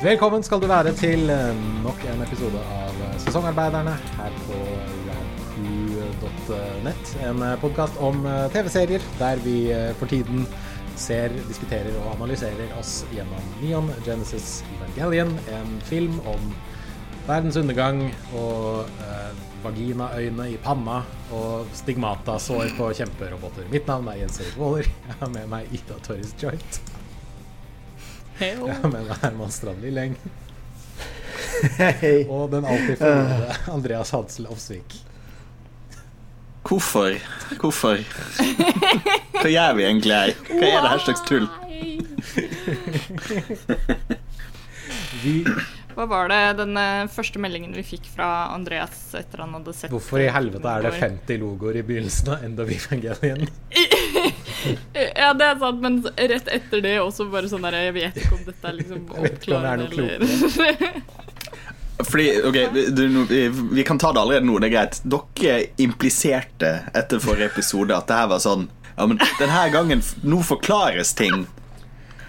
Velkommen skal du være til eh, nok en episode av eh, Sesongarbeiderne her på radcrew.net. En podkast om eh, TV-serier der vi eh, for tiden ser, diskuterer og analyserer oss gjennom Neon Genesis Evangelion, en film om verdens undergang og eh, vaginaøyne i panna og stigmatasår på kjemperoboter. Mitt navn er Jens Erik Waaler. Jeg har med meg Ida Torres Joint. Jeg men Herman Strand Lilleng. Hei. Og den alltid fornøyde Andreas Hadsel Ofsvik. Hvorfor? Hvorfor? Hva gjør vi egentlig her? Hva er det her slags tull? Vi, Hva var det den eh, første meldingen vi fikk fra Andreas etter han hadde sett hvorfor i helvete er det 50 logoer i begynnelsen av End of Evangelion? Ja, det er sant, men rett etter det også bare sånn der Jeg vet ikke om dette er liksom oppklarende eller Fordi, ok, vi- du, vi, vi kan ta det allerede nå, det er greit. Dere impliserte etter forrige episode at det her var sånn Ja, men denne gangen Nå forklares ting.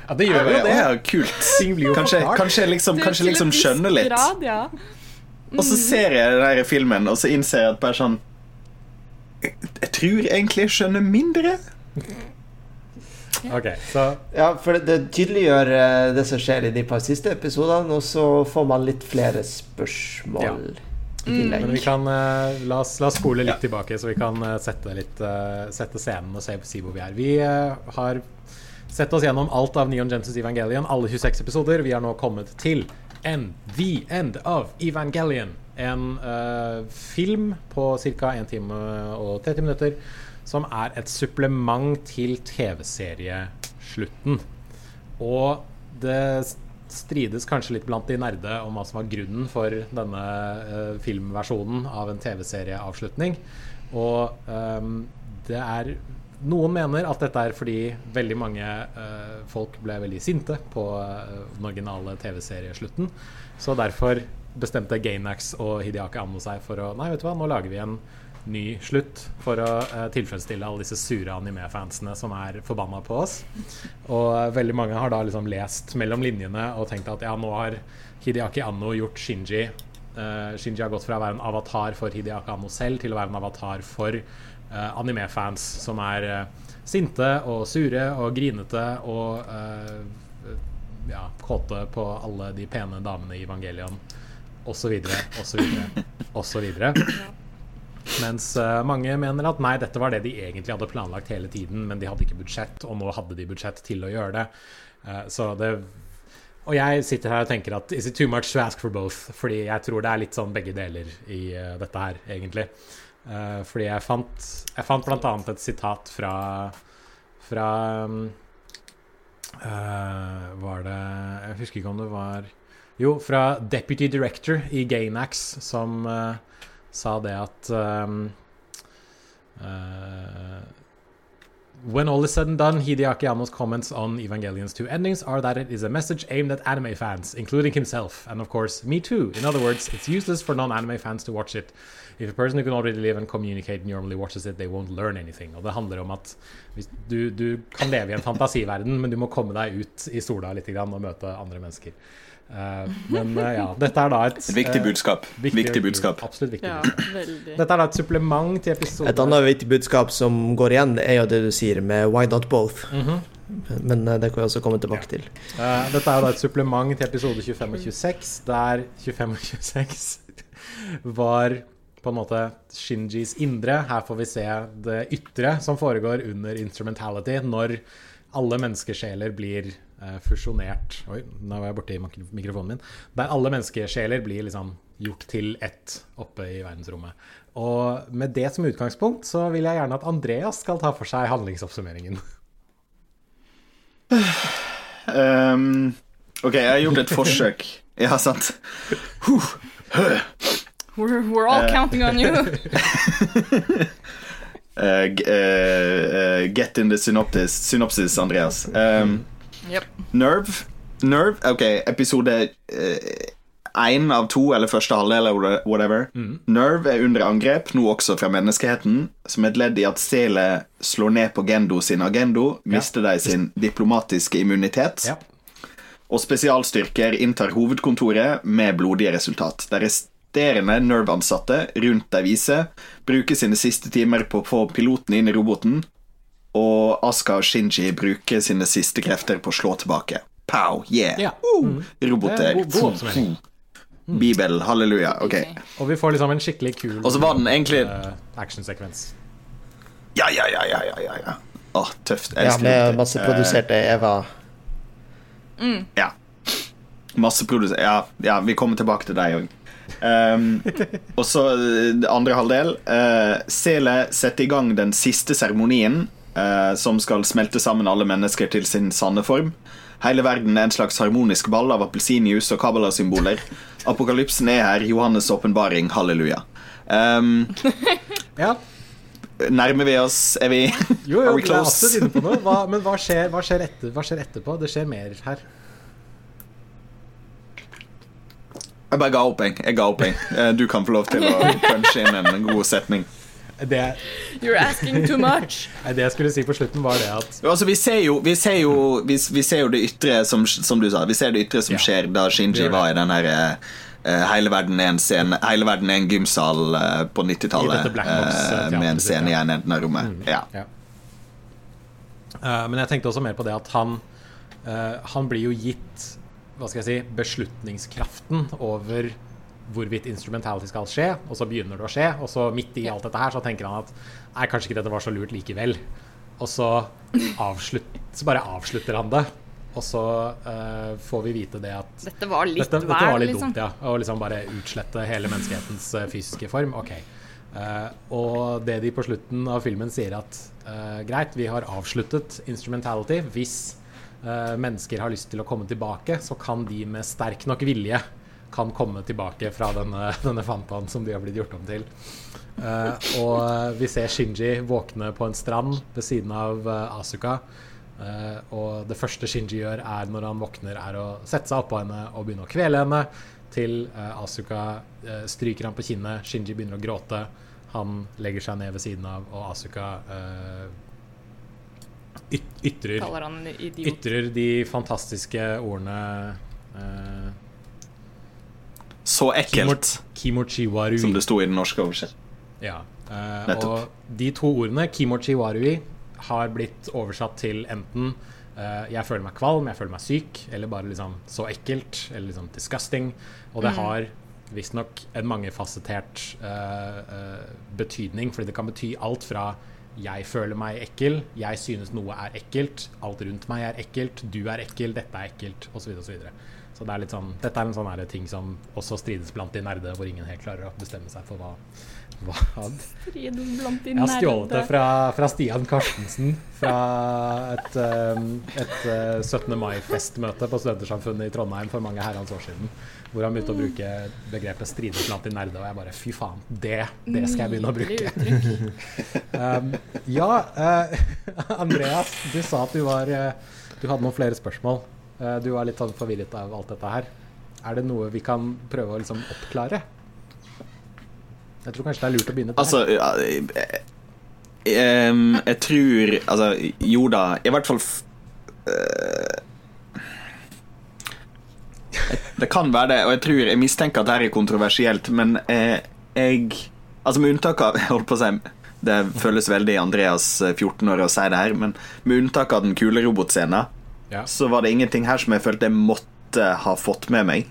Ja, det gjør Ja, jo det er kult. Ting blir jo Kanskje, kanskje liksom, kanskje liksom skjønne litt. Og så ser jeg den der filmen, og så innser jeg at bare sånn jeg tror egentlig jeg skjønner mindre. Ok, så Ja, for det, det tydeliggjør eh, det som skjer i de par siste episodene, og så får man litt flere spørsmål Ja. Mm. Men vi kan uh, la, oss, la oss spole litt Ja. tilbake, så vi kan uh, sette, litt, sette scenen og se, si hvor vi er. Vi har sett oss gjennom alt av Neon Genesis Evangelion, alle 26 episoder. Vi har nå kommet til End, The End of Evangelion. En film på ca. 1 time og 30 minutter som er et supplement til TV-serieslutten. Og det strides kanskje litt blant de nerde om hva som var grunnen for denne uh, filmversjonen av en TV-serieavslutning. Og um, det er Noen mener at dette er fordi veldig mange uh, folk ble veldig sinte på uh, den originale TV-serieslutten. Så derfor bestemte Gainax og Hideaki Anno seg for å Nei, vet du hva, nå lager vi en ny slutt for å uh, tilfredsstille alle disse sure anime-fansene som er forbanna på oss. Og uh, veldig mange har da liksom lest mellom linjene og tenkt at ja, nå har Hideaki Anno gjort Shinji uh, Shinji har gått fra å være en avatar for Hideaki Anno selv til å være en avatar for uh, anime-fans som er sinte og sure og grinete og ja, kåte på alle de pene damene i Evangelion osv., osv., osv. Mens eh, mange mener at nei, dette var det de egentlig hadde planlagt hele tiden, men de hadde ikke budsjett, og nå hadde de budsjett til å gjøre det. Eh, så det Og jeg sitter her og tenker at is it too much to ask for both? Fordi jeg tror det er litt sånn begge deler i eh, dette her, egentlig. Fordi jeg fant, jeg fant annet et sitat fra fra eh, Var det Jeg husker ikke om det var Jo, fra deputy director i Gainax, som eh, sa det at um, uh, When all is said and done, Hideaki Anno's comments on Evangelion's two endings are that it is a message aimed at anime fans, including himself, and of course, me too. In other words, it's useless for non anime fans to watch it. If a person who can already live and communicate normally watches it, they won't learn anything. Og det handler om at du, du kan leve i en fantasiverden, men du må komme deg ut i sola litt og møte andre mennesker. Eh, men eh, ja, dette er da et Et viktig eh, budskap. Viktig, budskap. Absolutt viktig ja, budskap. Dette er da et supplement til episode Et annet viktig budskap som går igjen, er jo det du sier med 'why not both'. Mhm. Men eh, det kan vi også komme tilbake til. Eh, dette er jo da et supplement til episode 25 og 26, der 25 og 26 var på en måte Shinjis indre. Her får vi se det ytre som foregår under instrumentality, når alle menneskesjeler blir fusjonert Oi, nå var jeg borte i mikrofonen min. Der alle menneskesjeler blir liksom gjort til ett oppe i verdensrommet. Og med det som utgangspunkt så vil jeg gjerne at Andreas skal ta for seg handlingsoppsummeringen. Um, ok, jeg har gjort et forsøk. Ja, sant. Huh. We're, we're all uh, counting on you. Uh, uh, uh, get in the synopsis, synopsis Andreas. Um, Yep. Nerve. Nerve, ok, episode én av to, eller første halvdel, eller whatever. Nerve er under angrep, nå også fra menneskeheten, som et ledd i at Sele slår ned på Gendo sin agendo, mister de sin diplomatiske immunitet. Ja. og spesialstyrker inntar hovedkontoret med blodige resultat. De resterende Nerve-ansatte rundt de vise bruker sine siste timer på å få piloten inn i roboten, og Aska og Shinji bruker sine siste krefter på å slå tilbake. Pow, yeah! Ja. Uh, roboter. Det er oppsummering. Bibel, halleluja. Ok. Og vi får liksom en skikkelig kul Og så var den egentlig uh, actionsekvens. Ja, ja, ja, ja, ja, ja, Å, Åh, tøft. Jeg Ja, elsker med roboter. masseproduserte Eva. Mm. ja. Masseprodusert Ja, ja, vi kommer tilbake til deg òg. Um, og så eh, andre halvdel. Uh, Sele setter i gang den siste seremonien, eh, som skal smelte sammen alle mennesker til sin sanne form. Hele verden er en slags harmonisk ball av appelsinjuice og kabbalasymboler. Apokalypsen er her, Johannes' åpenbaring, halleluja. Um, Ja, nærmer vi oss Er vi jo, jo, Are we close? Hva, men hva skjer, hva, skjer etter, hva skjer etterpå? Det skjer mer her. Jeg bare ga opp, jeg. jeg ga opp, jeg. Eh, Du kan få lov til å punche inn en god setning. Det, You're asking too much. nei, det jeg skulle si på slutten, var det at Altså, vi ser jo, vi ser jo, vi, vi ser jo det ytre, som, som du sa. Vi ser det ytre som Ja. skjer da Shinji var i den her eh, Hele verden er en scene Hele verden er en gymsal eh, på 90-tallet. dette Black Box, eh, med en scene i en enden av rommet. Ja. Ja. Eh, men jeg tenkte også mer på det at han eh, Han blir jo gitt hva skal jeg si, beslutningskraften over hvorvidt instrumentality skal skje, og så begynner det å skje, og så midt i alt dette her så tenker han at nei, kanskje ikke dette var så lurt likevel. Og så, avslutt, så bare avslutter han det, og så uh, får vi vite det at Dette var litt dette, dette var litt liksom. dumt, ja. Å liksom bare utslette hele menneskehetens uh, fysiske form. Ok. Uh, og det de på slutten av filmen sier at greit, vi har avsluttet instrumentality. Hvis mennesker har lyst til å komme tilbake, så kan de med sterk nok vilje kan komme tilbake fra denne, denne fantaen som de har blitt gjort om til. Uh, og eh, vi ser Shinji våkne på en strand ved siden av uh, Asuka. Uh, og det første Shinji gjør er når han våkner, er å sette seg oppå henne og begynne å kvele henne. Til Asuka stryker han på kinnet, Shinji begynner å gråte. Han legger seg ned ved siden av, og Asuka yt ytrer, ytrer de fantastiske ordene Så ekkelt, Kimochi som det sto i den norske oversettelsen. Ja. Uh, og de to ordene, kimochi warui, har blitt oversatt til enten uh, 'jeg føler meg kvalm', 'jeg føler meg syk', eller bare liksom 'så ekkelt', eller liksom 'disgusting'. Og det har visstnok en mangefasettert uh, eh, betydning, fordi det kan bety alt fra 'jeg føler meg ekkel', 'jeg synes noe er ekkelt', 'alt rundt meg er ekkelt', 'du er ekkel', 'dette er ekkelt', osv. osv. Så det er litt sånn, dette er en sånn ting som også strides blant de nerde, hvor ingen helt klarer å bestemme seg for hva, hva Strides blant de nerde. jeg har stjålet det fra, fra Stian Karstensen fra et, um, et uh, 17. mai-festmøte på Studentersamfunnet i Trondheim for mange herrens år siden. Hvor han begynte å bruke begrepet 'strides blant de nerde', og jeg bare fy faen, det, det skal jeg begynne å bruke. Um, ja, uh, Andreas, du sa at du var uh, Du hadde noen flere spørsmål. Eh, du var litt sånn forvirret av alt dette her. Er det noe vi kan prøve å liksom oppklare? Jeg tror kanskje det er lurt å begynne der. Altså ja, jeg, jeg, Jeg tror Altså, jo da, i hvert fall eh, Det kan være det, og jeg tror Jeg mistenker at dette er kontroversielt, men eh, jeg Altså, med unntak av Jeg holdt på å si Det føles veldig Andreas eh, 14 år å si det her, men med unntak av den kule robotscenen, ja. så var det ingenting her som jeg følte jeg måtte ha fått med meg.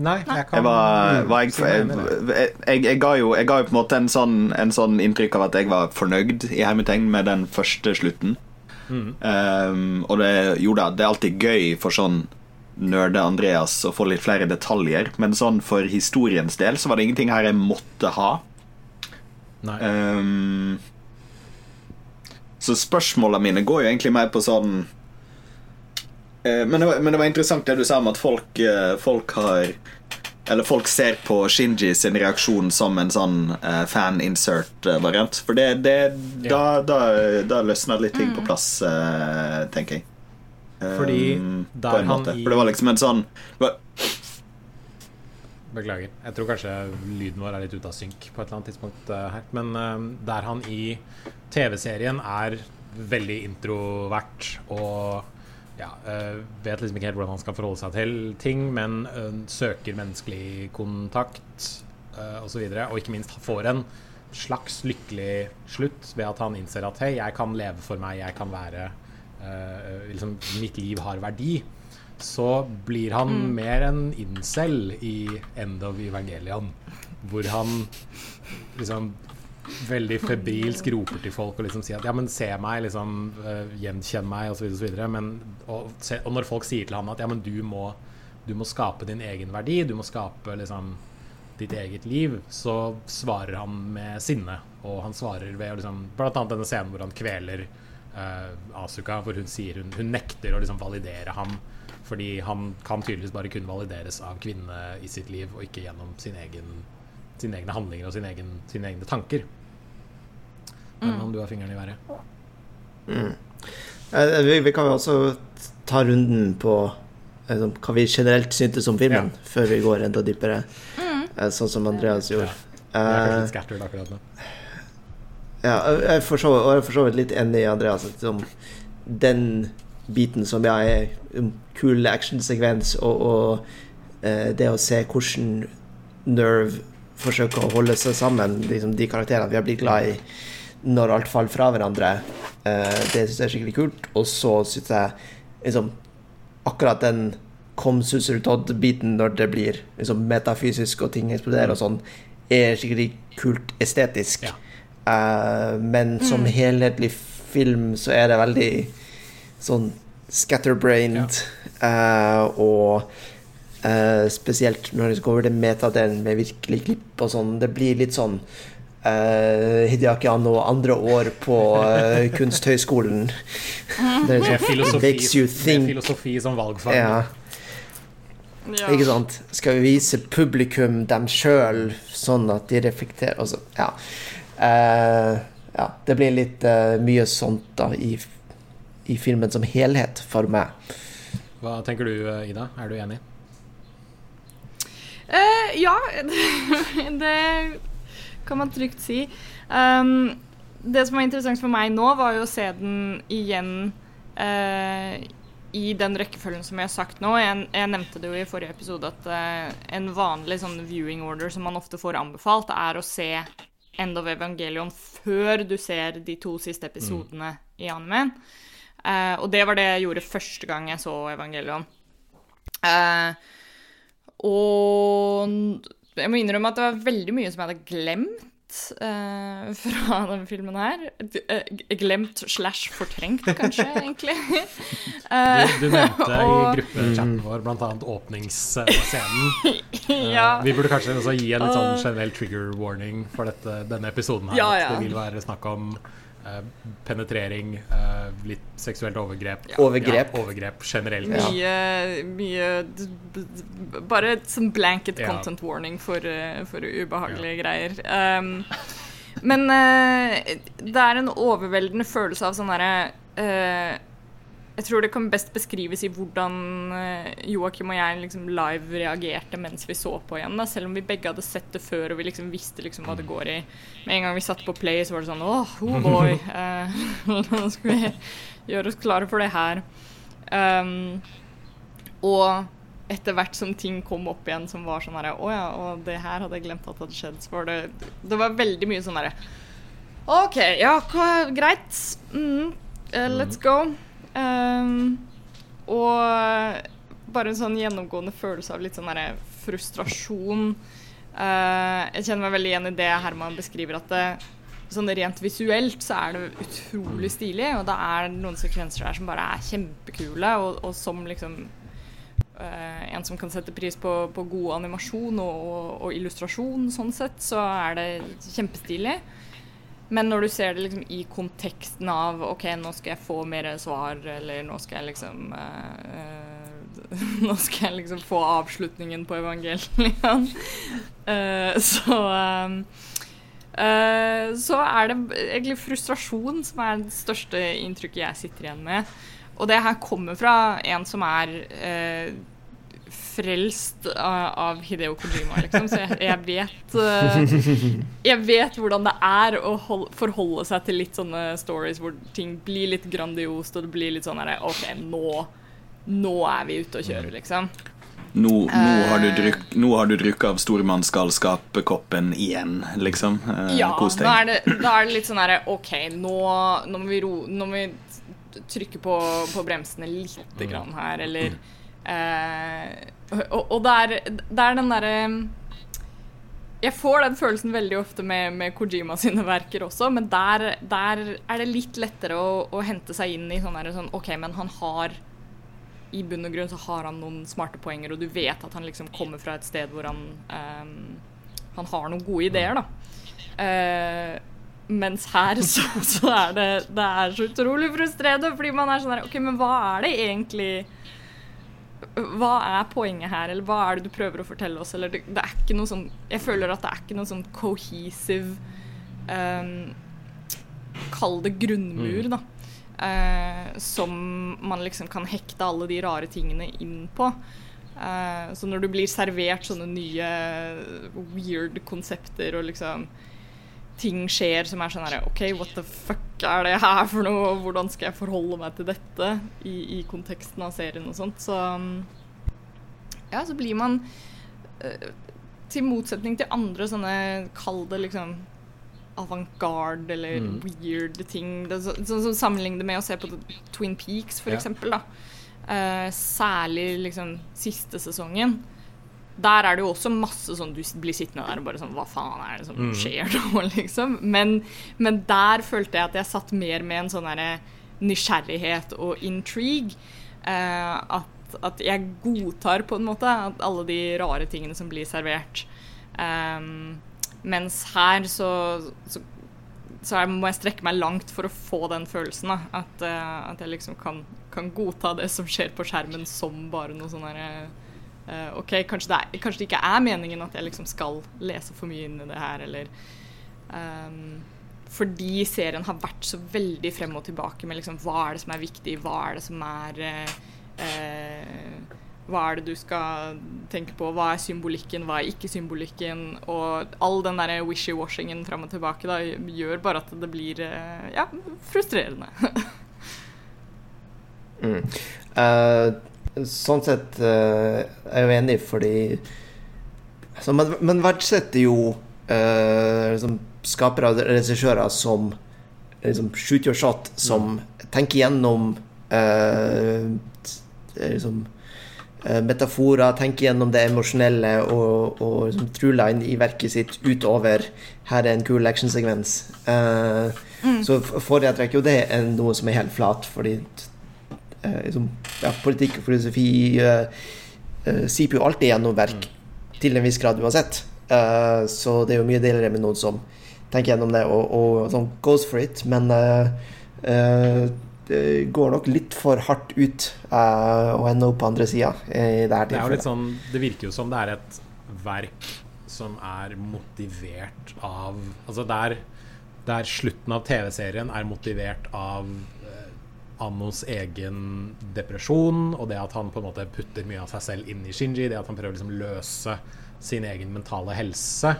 Nei, jeg kan Jeg var, var jeg, jeg, jeg, ga jo, jeg ga jo på en måte en sånn, en sånn inntrykk av at jeg var fornøyd i hermetegn med den første slutten. Mm. Um, og det, jo da, det er alltid gøy for sånn nerde Andreas å få litt flere detaljer, men sånn for historiens del så var det ingenting her jeg måtte ha. Nei. Um, så spørsmålene mine går jo egentlig mer på sånn eh, men, det var, men det var interessant det du sa om at folk, eh, folk har Eller folk ser på Shinji sin reaksjon som en sånn eh, fan-insert-variant. For det, det da, da, da løsna litt ting på plass, eh, tenker jeg. Fordi Um, der han For det var liksom en sånn det var, Beklager. Jeg tror kanskje lyden vår er litt ute av synk på et eller annet tidspunkt eh, her. Men uh, der han i TV-serien er veldig introvert og ja, uh, vet liksom ikke helt hvordan han skal forholde seg til ting, men søker menneskelig kontakt uh, osv. Og, og ikke minst får en slags lykkelig slutt ved at han innser at hei, jeg kan leve for meg, jeg kan være liksom, Mitt liv har verdi. Så blir han mer en incel i End of Evangelion, hvor han liksom veldig febrilsk roper til folk og liksom sier at ja, men se meg, liksom, uh, gjenkjenn meg, osv., osv. Og, og, og når folk sier til ham at ja, men du må, du må skape din egen verdi, du må skape liksom ditt eget liv, så svarer han med sinne. Og han svarer ved liksom Blant annet denne scenen hvor han kveler uh, Asuka, hvor hun sier hun, hun nekter å liksom validere ham. Fordi han kan tydeligvis bare kun valideres av kvinnene i sitt liv, og ikke gjennom sin egen, sine egne handlinger og sin egen, sine egne tanker. Men om du har fingeren i været. Mm. Eh, Vi, vi kan jo også ta runden på eh, sånn, hva vi generelt syntes om filmen, før vi går enda dypere, mm. sånn som Andreas gjorde. Jeg er kanskje Eh, litt scattered akkurat nå. Ja, jeg er for så, jeg vidt litt enig i Andreas. Liksom, den biten som ja, er en kul actionsekvens, og, og eh, det å se hvordan Nerve forsøker å holde seg sammen, liksom de karakterene vi har blitt glad i, når alt faller fra hverandre, eh, det syns jeg er skikkelig kult. Og så syns jeg liksom akkurat den kom susser Todd-biten når det blir liksom, metafysisk og ting eksploderer og sånn, er skikkelig kult estetisk. Ja. Uh, men som helhetlig film så er det veldig sånn scatterbrained. eh, og uh, spesielt når det går over til metadelen med virkelig klipp og sånn. Det blir litt sånn uh, Hideaki Anno andre år på uh, Kunsthøgskolen. Det er sånn, filosofi, makes you med think. filosofi som valgfag. Ja. Ja. Ikke sant? Skal vi vise publikum dem sjøl, sånn at de reflekterer altså, ja. Uh, ja. Det blir litt uh, mye sånt da i, i filmen som helhet for meg. Hva tenker du, Ida? Er du enig? Uh, ja, det kan man trygt si. Um, det som var interessant for meg nå, var jo å se den igjen uh, i den rekkefølgen som jeg har sagt nå. Jeg, jeg nevnte det jo i forrige episode at uh, en vanlig sånn viewing order som man ofte får anbefalt, er å se End of Evangelion før du ser de to siste episodene i animen. Eh, og det var det jeg gjorde første gang jeg så Evangelion. Eh, og jeg må innrømme at det var veldig mye som jeg hadde glemt eh, fra denne filmen her. Eh, glemt slash fortrengt, kanskje, egentlig. Eh, Du, du nevnte i og- gruppechatten vår bl.a. åpningsscenen. Eh, ja. Vi burde kanskje også gi en litt sånn generell trigger warning for dette, denne episoden her. Ja, At det vil være snakk om eh, penetrering, eh, litt seksuelt overgrep. Overgrep. Ja, overgrep generelt. Ja. Mye, mye Bare et sånn blanket Ja. content warning for, eh, for ubehagelige greier. Um, men uh, det er en overveldende følelse av sånn derre eh, Jeg tror det kan best beskrives i hvordan uh, Joakim og jeg liksom live reagerte mens vi så på igjen. Da. Selv om vi begge hadde sett det før og vi liksom visste liksom hva det går i. Med en gang vi satte på play, så var det sånn åh, oh boy. eh, Nå skal vi gjøre oss klare for det her. Um, og etter hvert som ting kom opp igjen som var sånn herre Å ja, og det her hadde jeg glemt at hadde skjedd. Så var det Det var veldig mye sånn herre OK, ja, greit. Mm, uh, let's go. Um, og bare en sånn gjennomgående følelse av litt sånn derre frustrasjon. Uh, jeg kjenner meg veldig igjen i det Herman beskriver, at det, sånn rent visuelt så er det utrolig stilig, og det er noen sekvenser der som bare er kjempekule, og, og som liksom uh, en som kan sette pris på, på god animasjon og, og, og illustrasjon, sånn sett, så er det kjempestilig. Men når du ser det liksom i konteksten av OK, nå skal jeg få mer svar, eller nå skal jeg liksom eh, Nå skal jeg liksom få avslutningen på evangeliet. uh, så eh, uh, Så er det egentlig frustrasjon som er det største inntrykket jeg sitter igjen med. Og det her kommer fra en som er frelst av, av Hideo Kojima, liksom. Så jeg, jeg vet eh, Jeg vet hvordan det er å hol forholde seg til litt sånne stories hvor ting blir litt grandiost, og det blir litt sånn herre OK, nå Nå er vi ute og kjører, liksom. Nå, nå, har du Eh. drukk, nå har du drukket av stormannsgalskap-koppen igjen, liksom. Eh, Ja, Kos da er, det, da er det litt sånn herre OK, nå, nå må vi ro Nå må vi trykke på, på bremsene lite grann her, eller eh, Og, og det, er, det er den derre Jeg får den følelsen veldig ofte med, med Kojima sine verker også, men der, der er det litt lettere å, å hente seg inn i sånn sånn OK, men han har i bunn og grunn så har han noen smarte poenger, og du vet at han liksom kommer fra et sted hvor han ehm, Han har noen gode ideer, da. Eh, mens her så, så er det Det er så utrolig frustrerende, fordi man er sånn her OK, men hva er det egentlig Hva er poenget her, eller hva er det du prøver å fortelle oss, eller det, det er ikke noe sånn Jeg føler at det er ikke noe sånn cohesive um, Kall det grunnmur, da. Uh, som man liksom kan hekte alle de rare tingene inn på. Uh, så når du blir servert sånne nye weird konsepter og liksom ting skjer som er sånn her OK, what the fuck er det her for noe? Hvordan skal jeg forholde meg til dette i, i konteksten av serien og sånt? Så mm, ja, så blir man eh, Til motsetning til andre sånne, kall det liksom avantgarde eller Mm. weird ting. Sånn som så, så det med å se på Twin Peaks, for Ja. eksempel. Da. Eh, særlig liksom siste sesongen. Der er det jo også masse sånn du blir sittende der og bare sånn Hva faen er det som Mm. skjer nå, liksom? Men, men der følte jeg at jeg satt mer med en sånn derre nysgjerrighet og intrigue. Eh, at, at jeg godtar på en måte at alle de rare tingene som blir servert. Ehm, mens her så, så, så jeg må jeg strekke meg langt for å få den følelsen. Da. At, uh, at jeg liksom kan, kan godta det som skjer på skjermen som bare noe sånn derre eh, OK, kanskje det, er, kanskje det ikke er meningen at jeg liksom skal lese for mye inn i det her, eller um, Fordi serien har vært så veldig frem og tilbake med liksom hva er det som er viktig, hva er det som er eh, hva er det du skal tenke på? Hva er symbolikken, hva er ikke symbolikken? Og all den der wishy-washingen fram og tilbake da, gjør bare at det blir ja, frustrerende. Mm. Eh, sånn sett uh, er jeg jo enig, fordi altså, man, man verdsetter jo uh, liksom, skapere og regissører som liksom, shoot your shot, som tenker gjennom uh, liksom, metaforer, tenker gjennom det emosjonelle og, og liksom, trueline i verket sitt utover her er en cool actionsekvens. mm. Så forrige foretrekker jo det er noe som er helt flat, fordi liksom, ja, politikk og filosofi eh, eh, siper jo alltid gjennom verk til en viss grad uansett. Eh, så det er jo mye deler med noen som tenker gjennom det og, og sånn goes for it, men eh, eh, det går nok litt for hardt ut å og ender opp på andre sida i det her Det er jo litt sånn Det virker jo som det er et verk som er motivert av Altså der, der slutten av TV-serien er motivert av eh, Annos egen depresjon, og det at han på en måte putter mye av seg selv inn i Shinji, det at han prøver å liksom løse sin egen mentale helse,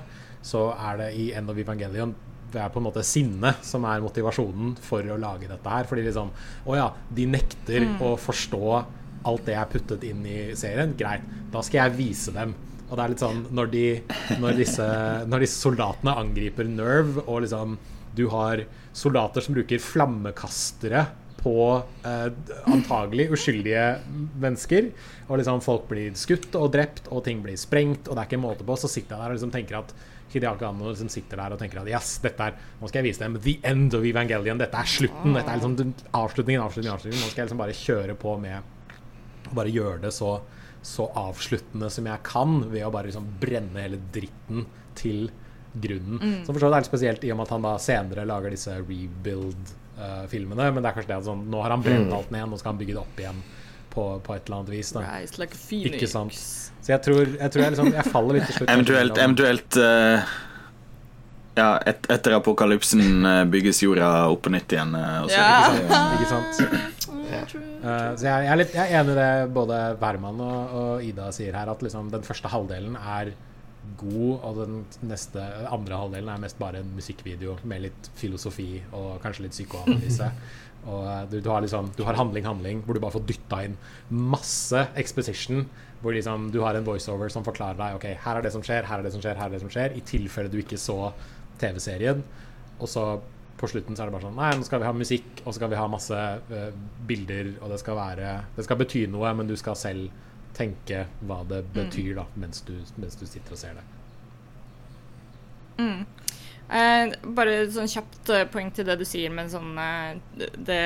så er det i End of Evangelion det er på en måte sinne som er motivasjonen for å lage dette her. Fordi liksom Å ja, de nekter å forstå alt det jeg puttet inn i serien. Greit, da skal jeg vise dem. Og det er litt sånn når, de, når, disse, når disse soldatene angriper Nerve, og liksom du har soldater som bruker flammekastere på eh, antagelig uskyldige mennesker. Og liksom folk blir skutt og drept, og ting blir sprengt, og det er ikke måte på. Så sitter jeg der og liksom tenker at Hideaki Anno liksom sitter der og tenker at yes, dette er, nå skal jeg vise dem the end of Evangelion. Dette er slutten. Dette er liksom avslutningen, avslutningen, avslutningen. Nå skal jeg liksom bare kjøre på med bare gjøre det så, så avsluttende som jeg kan, ved å bare liksom brenne hele dritten til grunnen. Så for så vidt er litt spesielt i og med at han da senere lager disse rebuild-filmene. men det er kanskje det at sånn, nå har han brent alt ned, nå skal han bygge det opp igjen på, på et eller annet vis. Da. Rise like phoenix. Ikke sant. Så jeg tror jeg, tror jeg, liksom, jeg faller litt til slutt. Eventuelt, eventuelt uh, Ja, et, etter apokalypsen eh, bygges jorda opp på nytt igjen. Også, yeah. Ikke sant? Ikke sant? Uh, så jeg, jeg, er litt, jeg er enig i det både Wærmann og, og Ida sier her, at liksom den første halvdelen er god, og den neste andre halvdelen er mest bare en musikkvideo med litt filosofi og kanskje litt psykoanalyse. Og eh, du, du, har liksom Du har handling, handling, hvor du bare får dytta inn masse exposition. Hvor liksom du har en voiceover som forklarer deg Ok, her er det som skjer, her er det som skjer, her er det som skjer. I tilfelle du ikke så TV-serien. Og så på slutten så er det bare sånn Nei, nå skal vi ha musikk, og så skal vi ha masse uh, bilder, og det skal være Det skal bety noe, men du skal selv tenke hva det Mm. betyr da mens du, mens du sitter og ser det. Mm. Eh, bare sånn kjapt eh, poeng til det du sier med sånn eh, det, det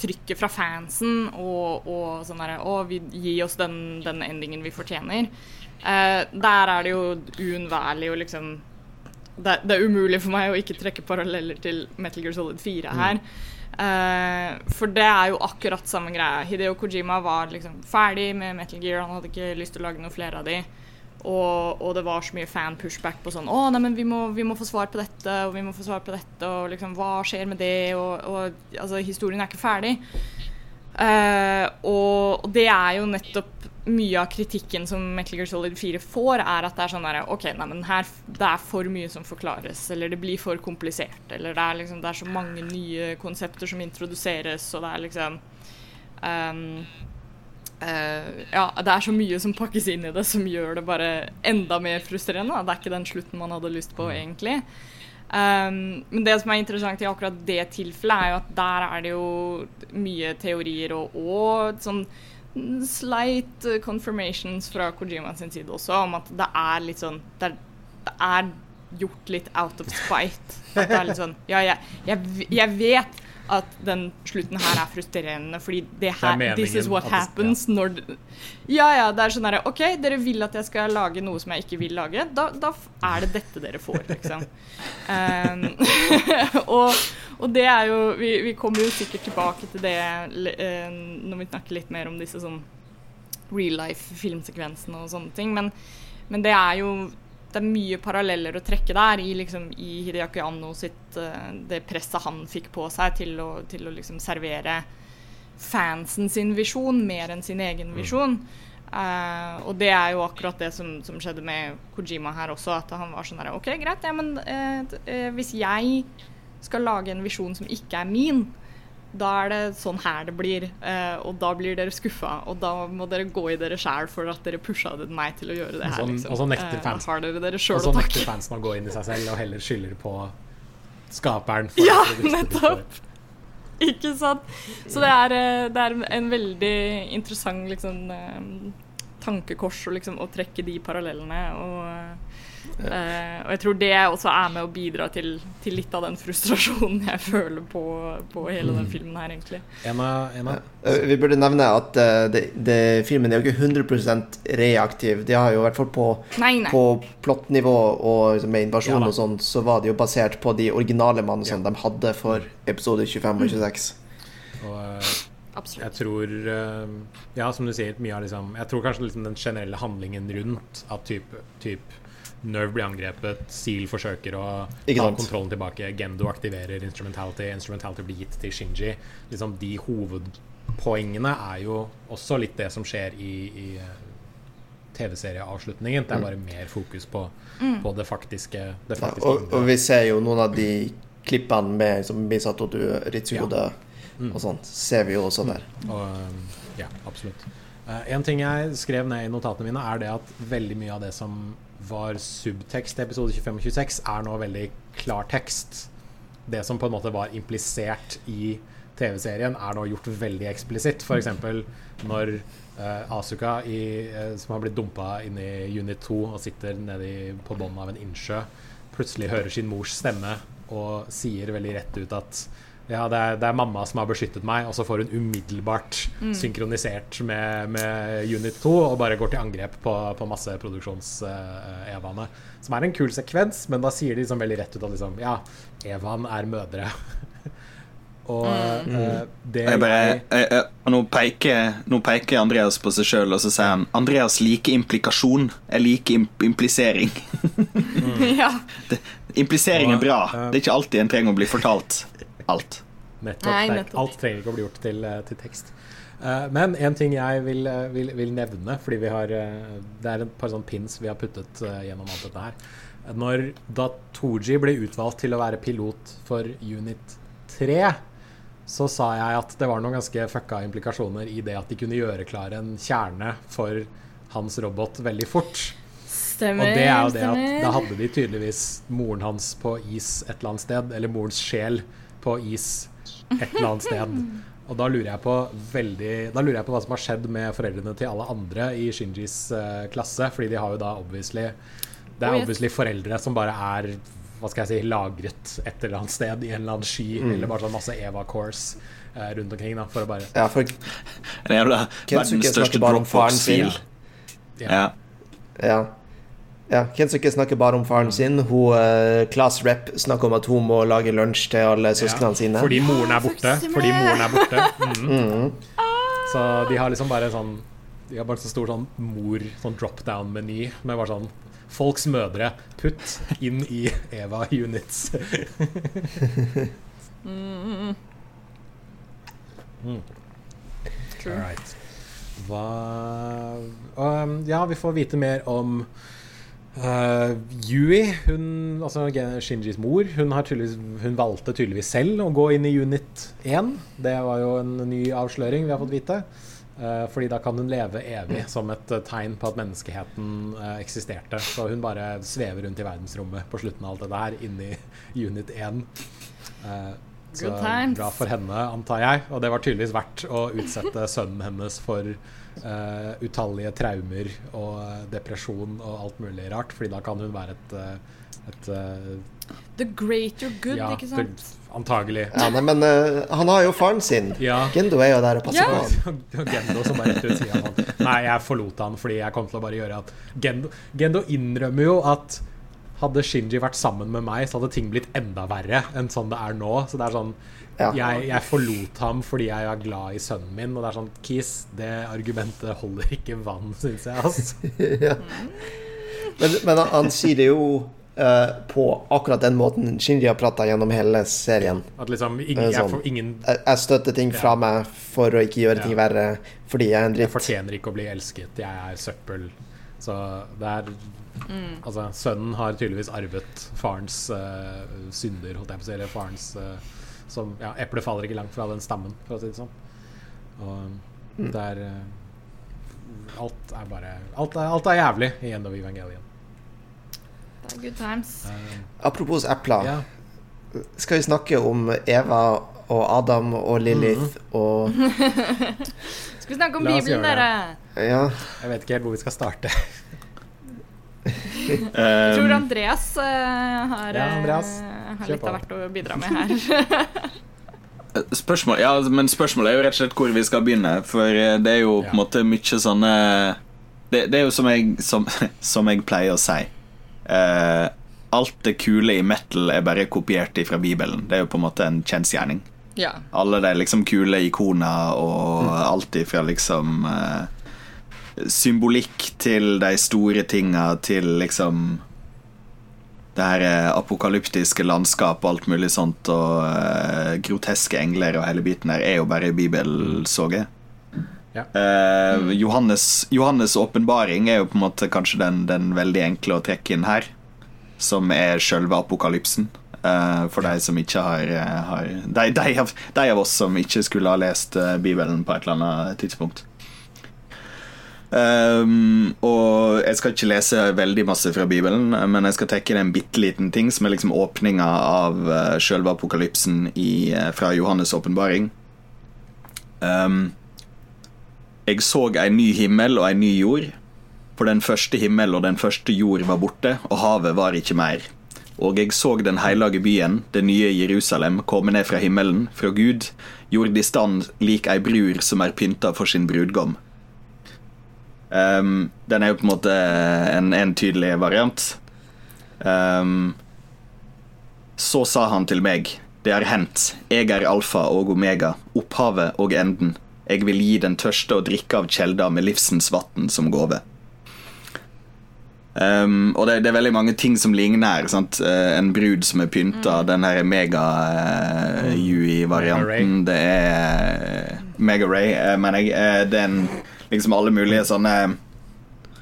trykket fra fansen og, og sånn derre Å, vi, gi oss den, den endingen vi fortjener. Eh, der er det jo uunnværlig å liksom det, det er umulig for meg å ikke trekke paralleller til Metal Gear Solid 4 her. Eh, for det er jo akkurat samme greia. Hideo Kojima var liksom ferdig med Metal Gear, han hadde ikke lyst til å lage noe flere av de. Og, og det var så mye fan-pushback på sånn Å, nei, men vi må, vi må få svar på dette, og vi må få svar på dette, og liksom Hva skjer med det? Og, og altså, historien er ikke ferdig. Uh, og, og det er jo nettopp mye av kritikken som Metal Gear Solid 4 får, er at det er sånn der, OK, nei, men her det er for mye som forklares, eller det blir for komplisert, eller det er liksom Det er så mange nye konsepter som introduseres, og det er liksom um, uh, ja, det er så mye som pakkes inn i det som gjør det bare enda mer frustrerende. Det er ikke den slutten man hadde lyst på, egentlig. Um, men det som er interessant i akkurat det tilfellet, er jo at der er det jo mye teorier og, og sånn slight uh, confirmations fra Kojima sin side også, om at det er litt sånn Det er, det er gjort litt out of spite. At det er litt sånn Ja, jeg, jeg, jeg vet at den slutten her er frustrerende, fordi det her Det This is what happens det- happens når Ja, ja, det er sånn herre OK, dere vil at jeg skal lage noe som jeg ikke vil lage. Da, da er det dette dere får, liksom. Um, og, og det er jo vi, vi kommer jo sikkert tilbake til det eh, når vi snakker litt mer om disse sånn real life-filmsekvensene og sånne ting, men, men det er jo det er mye paralleller å trekke der i, liksom, i Hideaki Anno sitt eh, Det presset han fikk på seg til å, til å liksom servere fansen sin visjon mer enn sin egen visjon. Eh, og det er jo akkurat det som, som skjedde med Kojima her også. At han var sånn her OK, greit, ja, men uh, eh, hvis jeg skal lage en visjon som ikke er min, da er det sånn her det blir. eh, og da blir dere skuffa. Og da må dere gå i dere sjæl for at dere pusha meg til å gjøre det Og her. liksom. og så nekter Eh, fans- da dere dere Og så nekter fansen å gå inn i seg selv og heller skylder på skaperen. for Ja, nettopp. Ikke sant? Så det er, eh, det er en veldig interessant liksom, eh, tankekors å, liksom, å trekke de parallellene. Og, eh, og jeg tror det også er med å bidra til, til litt av den frustrasjonen jeg føler på, på hele den filmen her, egentlig. Emma, Emma? Eh, Vi burde nevne at uh, det, det, filmen er jo ikke 100 reaktiv. De har jo i hvert fall på, Nei, nei. på plottnivå og liksom med invasjon Ja og sånn, så var det jo basert på de originale manusene Ja. de hadde for episode 25 og 26. og, eh, Absolutt. Jeg tror Ja, som du sier, mye av liksom Jeg tror kanskje liksom den generelle handlingen rundt at type typ Nerve blir angrepet, Seal forsøker å ta kontrollen tilbake, Gendo aktiverer instrumentality, instrumentality blir gitt til Shinji. Liksom De hovedpoengene er jo også litt det som skjer i, i eh, TV-serieavslutningen. Det er bare mer fokus på, på det faktiske, det Ja, og, og vi ser jo noen av de klippene med som Misato du, Ritsugo Mm. og sånt, ser vi jo også der. Og, ja, absolutt. Uh, en ting jeg skrev ned i notatene mine, er det at veldig mye av det som var subtekst i episode 25 og 26, er nå veldig klar tekst. Det som på en måte var implisert i TV-serien, er nå gjort veldig eksplisitt. F.eks. når uh, Asuka, i, uh, som har blitt dumpa inn i Unit 2 og sitter nedi på bunnen av en innsjø, plutselig hører sin mors stemme og sier veldig rett ut at ja, det er, det er mamma som har beskyttet meg, og så får hun umiddelbart synkronisert med, med Unit 2 og bare går til angrep på, på masseproduksjons-Evaene. som er en kul sekvens, men da sier de liksom veldig rett ut at liksom, ja, Evan er mødre. og eh, det Jeg bare, jeg jeg, nå, peker, nå peker Andreas på seg sjøl, og så sier han Andreas liker implikasjon. Jeg liker imp implisering. ja. Implisering er bra. Det er ikke alltid en trenger å bli fortalt alt. Nettopp. Nei, nettopp. Alt trenger ikke å bli gjort til, eh, til tekst. Uh, men en ting jeg vil, eh, vil, vil nevne, fordi vi har Det er et par sånne pins vi har puttet uh, gjennom alt dette her. Når da Tooji ble utvalgt til å være pilot for Unit 3, så sa jeg at det var noen ganske fucka implikasjoner i det at de kunne gjøre klar en kjerne for hans robot veldig fort. Stemmer. Og det er jo det at da hadde de tydeligvis moren hans på is et eller annet sted, eller morens sjel på is et eller annet sted. Og da lurer jeg på veldig Da lurer jeg på hva som har skjedd med foreldrene til alle andre i Shinjis uh, klasse, fordi de har jo da obviously Det er Oh, yes. obviously foreldre som bare er hva skal jeg si, lagret et eller annet sted i en eller annen sky, eller bare sånn masse Eva-cores uh, rundt omkring, da, for å bare Ja, for En jævla verdens største. Dropbox-fil. Ja. Ja. Ja. Ja Kensuke snakker bare om faren sin. Hun uh, Class Rep snakker om at hun må lage lunsj til alle søsknene sine. Fordi moren er Ah, borte. Fordi moren er borte. Mm. Mm. Så de har liksom bare sånn De har bare så stor sånn mor Sånn drop-down-meny med bare sånn Folks mødre. Putt inn i Eva Units. Mm, Mm. All right. Hva um, Ja, vi får vite mer om uh, Yui. Hun, altså Shinjis mor, hun, har tydeligvis, hun valgte tydeligvis selv å gå inn i Unit 1. Det var jo en ny avsløring vi har fått vite. Uh, fordi da kan hun leve evig som et uh, tegn på at menneskeheten uh, eksisterte. Så hun bare svever rundt i verdensrommet på slutten av alt det der, inni Unit 1. Uh, så bra for henne, antar jeg. Og det var tydeligvis verdt å utsette sønnen hennes for uh, utallige traumer og uh, depresjon og alt mulig rart, fordi da kan hun være et, uh, et uh, The greater good, ja, ikke sant? det- antagelig. Ja, nei, men uh, han har jo faren sin. Ja. Gendo er jo der og passer Ja. på han. Gendo som bare rett ut sier han Nei, jeg forlot han fordi jeg kom til å bare gjøre at Gendo, Gendo innrømmer jo at hadde Shinji vært sammen med meg, så hadde ting blitt enda verre enn sånn det er nå. Så det er sånn Ja. jeg, jeg forlot ham fordi jeg er glad i sønnen min. Og det er sånn Kiss, det argumentet holder ikke vann, syns jeg. Altså. ja. Men, men han, sier det jo uh, på akkurat den måten Shinji har prata gjennom hele serien. At liksom ingen, jeg, sånn. får, ingen Jeg, jeg støtter ting fra Ja. meg for å ikke gjøre ting Ja. verre fordi jeg er en dritt. Jeg fortjener ikke å bli elsket. Jeg er søppel. Så det er Mm. Altså, sønnen har tydeligvis arvet farens uh, synder, holdt jeg på å si, eller farens eh, som Ja, eplet faller ikke langt fra den stammen, for å si det sånn. Og det er eh, Alt er bare Alt er, alt er jævlig i End of Evangelion. Det er good times. Uh, Apropos epler, ja. skal vi snakke om Eva og Adam og Lilith og Skal vi snakke om Bibelen, dere? Ja. Jeg vet ikke helt hvor vi skal starte. Jeg tror Andreas uh, har, Ja, Andreas, eh, har litt av hvert å bidra med her. Spørsmål, ja, men spørsmålet er jo rett og slett hvor vi skal begynne. For eh, det er jo på Ja. en måte mye sånne Det, det er jo som jeg, som, som jeg pleier å si. Uh, alt det kule i metal er bare kopiert fra Bibelen. Det er jo på en måte en kjensgjerning. ja. Alle de liksom kule ikoner og alt ifra liksom eh, Symbolikk til de store tinga til liksom det her eh, apokalyptiske landskap og alt mulig sånt, og uh, groteske engler og hele biten der, er jo bare bibelsoget. Ja. Uh, Johannes' Johannes' åpenbaring er jo på en måte kanskje den, den veldig enkle å trekke inn her, som er sjølve apokalypsen. Uh, for de som ikke har, har de, de, av, de av oss som ikke skulle ha lest Bibelen på et eller annet tidspunkt. Um, og jeg skal ikke lese veldig masse fra Bibelen, men jeg skal trekke inn en bitte liten ting, som er liksom åpninga av uh, sjølve apokalypsen i, eh, fra Johannes' åpenbaring. Um, jeg så en ny himmel og en ny jord, for den første himmel og den første jord var borte, og havet var ikke mer. Og jeg så den hellige byen, det nye Jerusalem, komme ned fra himmelen, fra Gud, gjorde i stand lik ei brur som er pynta for sin brudgom. Um, den er jo på en måte en, en tydelig variant. Um, så sa han til meg, det har hendt, jeg er alfa og omega, opphavet og enden. Jeg vil gi den tørste å drikke av kjelda med livsens vann som gave. Um, og det, det er veldig mange ting som ligner. Sant? Eh, en brud som er pynta, den her mega-Yui-varianten. det er Mega Ray, eh, mener jeg. Eh, det er en, liksom alle mulige sånne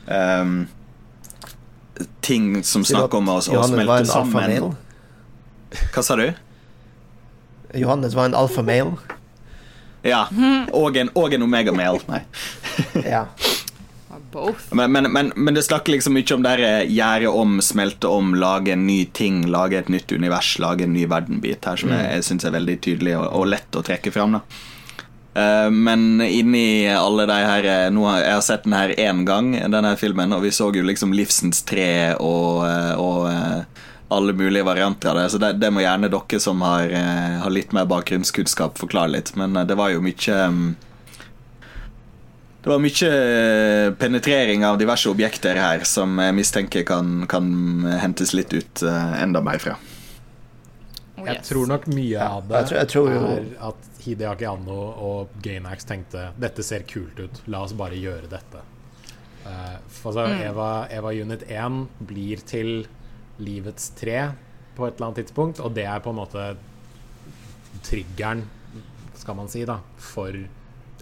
um, ting som snakker om oss og å smelte sammen. Hva sa du? Johannes var en alfamale. Ja. Og en, og en omega-male. Nei. Ja. Men, men, men, men det snakker liksom mye om det her gjøre om, smelte om, lage en ny ting, lage et nytt univers, lage en ny verdenbit her, som jeg, jeg syns er veldig tydelig og, og lett å trekke fram. da. Eh, men inni alle de her eh, nå har, Jeg har sett den her én gang, denne filmen, og vi så jo liksom Livsens tre og, eh, og alle mulige varianter av det. Så det, det må gjerne dere som har, har litt mer bakgrunnskunnskap, forklare litt. Men det var jo mye mm, det var mye penetrering av diverse objekter her som jeg mistenker kan, kan hentes litt ut enda mer fra. Oh, Jeg tror nok mye av det jeg tror- jeg tror er at Hideaki Anno og Gainax tenkte dette ser kult ut, la oss bare gjøre dette. Uh, for altså, Mm. Eva, Eva Unit 1 blir til livets tre på et eller annet tidspunkt, og det er på en måte triggeren, skal man si, da, for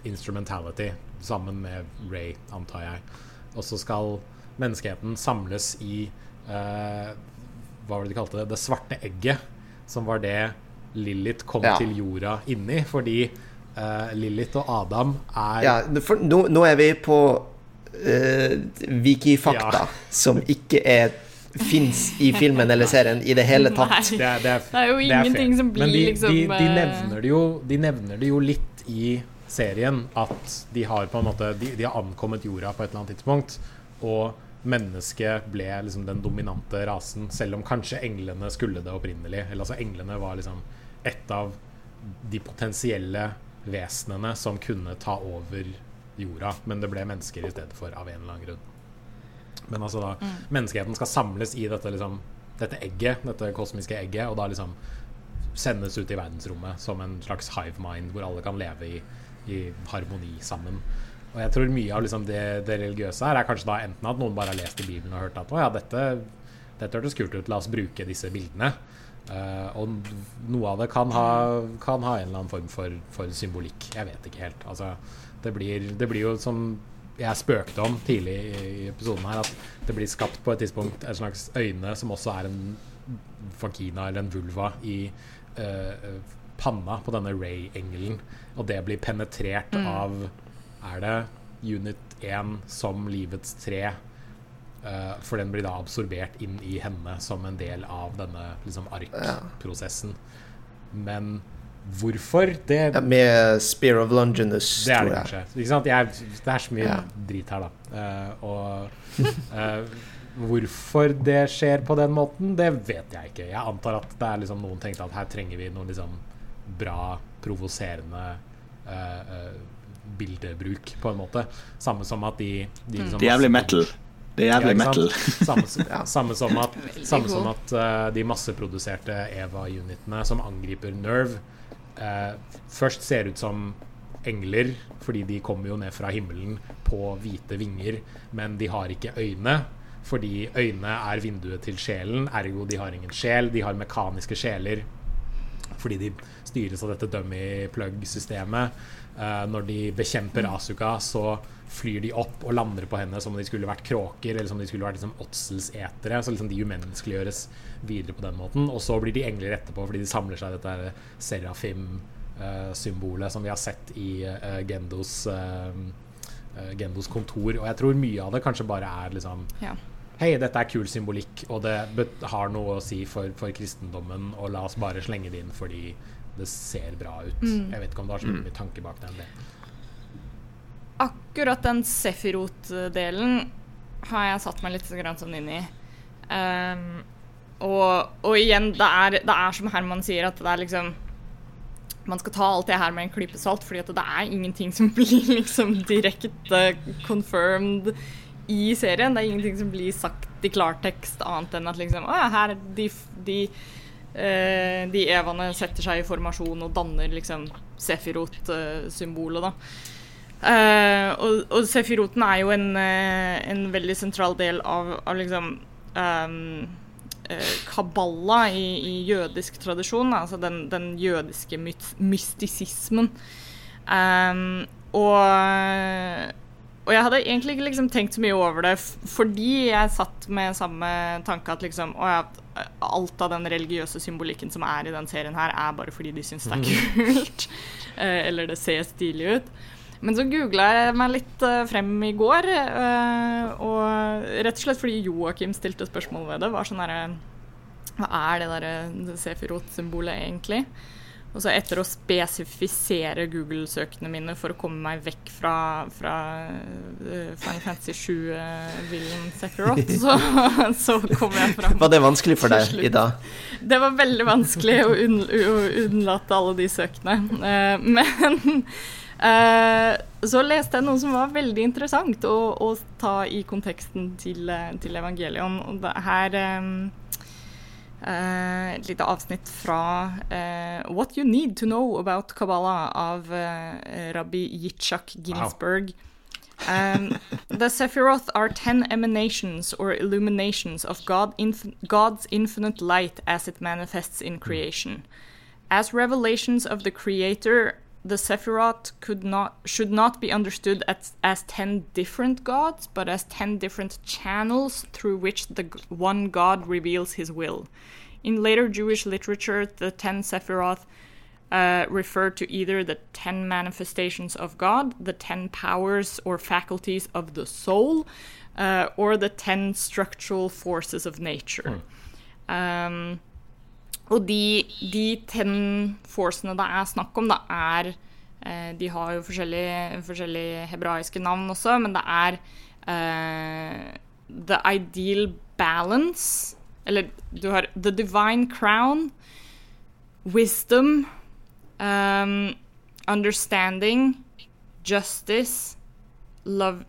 instrumentality, sammen med Ray, antar jeg. Og så skal menneskeheten samles i uh, Hva var det de kalte det? Det svarte egget, som var det Lilith kom Ja. til jorda inni, fordi uh, Lilith og Adam er ja for nå, nå er vi på uh, wiki-fakta Ja. som ikke er fins i filmen eller serien i det hele tatt. det, er, det, er, Det er jo ingenting er som blir Men de, liksom, de, de, eh, nevner det jo, de nevner det jo litt i serien at de har på en måte De, de har ankommet jorda på et eller annet tidspunkt, og mennesket ble liksom den dominante rasen, selv om kanskje englene skulle det opprinnelig. Eller altså englene var liksom et av de potensielle vesenene som kunne ta over jorda, men det ble mennesker i stedet for, av en eller annen grunn. Men altså da, menneskeheten skal samles i dette, liksom, dette egget, dette kosmiske egget, og da liksom sendes ut i verdensrommet som en slags hive mind hvor alle kan leve i, i harmoni sammen. Og jeg tror mye av liksom det, det religiøse her er kanskje da enten at noen bare har lest i Bibelen og hørt at å ja, dette, dette hørtes kult ut, la oss bruke disse bildene. Eh, og noe av det kan ha, kan ha en eller annen form for, for symbolikk. Jeg vet ikke helt. Altså, det, blir, det blir jo som jeg spøkte om tidlig i episoden her, at det blir skapt på et tidspunkt et slags øyne som også er en vagina eller en vulva i uh, panna på denne Ray-engelen. Og det blir penetrert av Er det Unit 1 som livets tre? Eh, for den blir da absorbert inn i henne som en del av denne liksom, ark-prosessen. Men hvorfor? Det, Ja, med Spear of Longinus, det er det kanskje. Ikke sant? Jeg, det er så mye Ja. drit her, da. Uh, og uh, hvorfor det skjer på den måten, det vet jeg ikke. Jeg antar at det er liksom noen tenkte at her trenger vi noe liksom bra, provoserende uh, eh, bildebruk, på en måte. Samme som at de, de liksom Det jævlig metal. Det er jævlig ja, metal. Samme, som- Ja. samme som at, samme som at uh, de masseproduserte EVA-unitene som angriper Nerve, uh, først ser ut som engler, fordi de kommer jo ned fra himmelen på hvite vinger, men de har ikke øyne. Fordi øynene er vinduet til sjelen, ergo de har ingen sjel. De har mekaniske sjeler fordi de styres av dette dummy plug-systemet. Eh, når de bekjemper Asuka, så flyr de opp og lander på henne som om de skulle vært kråker, eller som om de skulle vært liksom åtselsetere. Så liksom de umenneskeliggjøres videre på den måten. Og så blir de engler etterpå fordi de samler seg dette serafim-symbolet som vi har sett i eh, Gendos eh, Gendos kontor. Og jeg tror mye av det kanskje bare er liksom Ja. Hei, dette er kul symbolikk, og det har noe å si for, for kristendommen, og la oss bare slenge det inn fordi det ser bra ut. Jeg vet ikke om det har så mye tanke bak det delen. Akkurat den Sefirot-delen har jeg satt meg litt sånn inn i. Um, og, og igjen, det er, det er som Herman sier, at det er liksom Man skal ta alt det her med en klype salt, fordi at det er ingenting som blir liksom direkte confirmed i serien. Det er ingenting som blir sagt i klartekst, annet enn at liksom Å ja, her de, de eh, de evaene setter seg i formasjon og danner liksom Sefirot-symbolet, da. Eh, og, og Sefiroten er jo en, eh, en veldig sentral del av, av liksom ehm, eh, Kabbala i, i jødisk tradisjon, altså den, den jødiske mystisismen. Um, og, og jeg hadde egentlig ikke liksom tenkt så mye over det fordi jeg satt med samme tanke at liksom ja, alt av den religiøse symbolikken som er i den serien her, er bare fordi de syns det er mhm. kult. Mm. eller det ser stilig ut. Men så googla jeg meg litt uh, frem i går, uh, og rett og slett fordi Joakim stilte spørsmål ved det. var sånn herre Hva er det derre Sefirot-symbolet egentlig? Og så etter å spesifisere Google-søkene mine for å komme meg vekk fra, fra uh, Final Fantasy 7-villen uh, Sephiroth, så, så kom jeg fram Var det vanskelig for deg, i dag? Det var veldig vanskelig å, unn, å unnlate alle de søkene. Uh, men uh, så leste jeg noe som var veldig interessant å, å ta i konteksten til, til Evangelion. Og det her um, et lite avsnitt fra uh, What You Need to Know About Kabbalah av uh, rabbi Yitzhak Ginsberg. Wow. Um, the Sephiroth are ten emanations or illuminations of God inf God's infinite light as it manifests in creation. As revelations of the Creator, the Sephiroth could not should not be understood as, as ten different gods, but as ten different channels through which the one God reveals his will. In later Jewish literature, the ten Sephiroth uh, refer to either the ten manifestations of God, the ten powers or faculties of the soul, uh, or the ten structural forces of nature. Mm. Um, og de, de ten forcene det er snakk om, da, er eh, De har jo forskjellige, forskjellige, hebraiske navn også, men det er eh, The Ideal Balance, eller du har The Divine Crown, Wisdom, um, Understanding, Justice, love,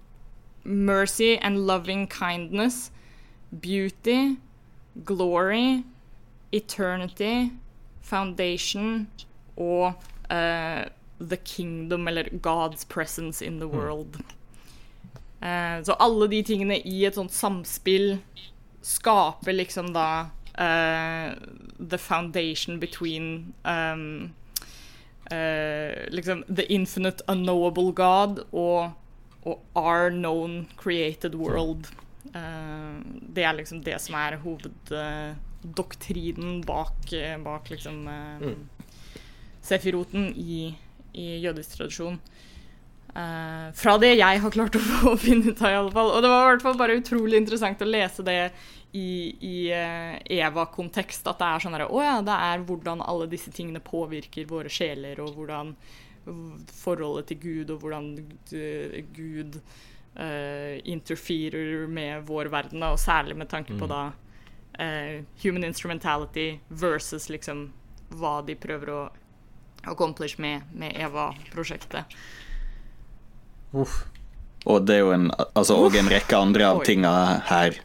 Mercy and Loving Kindness, Beauty, Glory, Eternity, Foundation og uh, The Kingdom, eller God's Presence in the hmm. World. Uh, så alle de tingene i et sånt samspill skaper liksom da uh, the foundation between um, liksom The infinite unknowable God og, og our known created world. Det er liksom det som er hoveddoktrinen bak, bak liksom mm. Sefiroten i, i jødisk tradisjon. Uh, fra det jeg har klart å, å finne ut av, i alle fall. Og det var i hvert fall bare utrolig interessant å lese det i, i uh, Eva-kontekst. At det er sånn Å ja, det er hvordan alle disse tingene påvirker våre sjeler, og hvordan forholdet til Gud, og hvordan uh, Gud interferer med vår verden, og særlig med tanke på mm. da human instrumentality versus liksom hva de prøver å accomplish med, med Eva-prosjektet. Uff. Og det er jo en, altså, og en rekke andre av tinga her.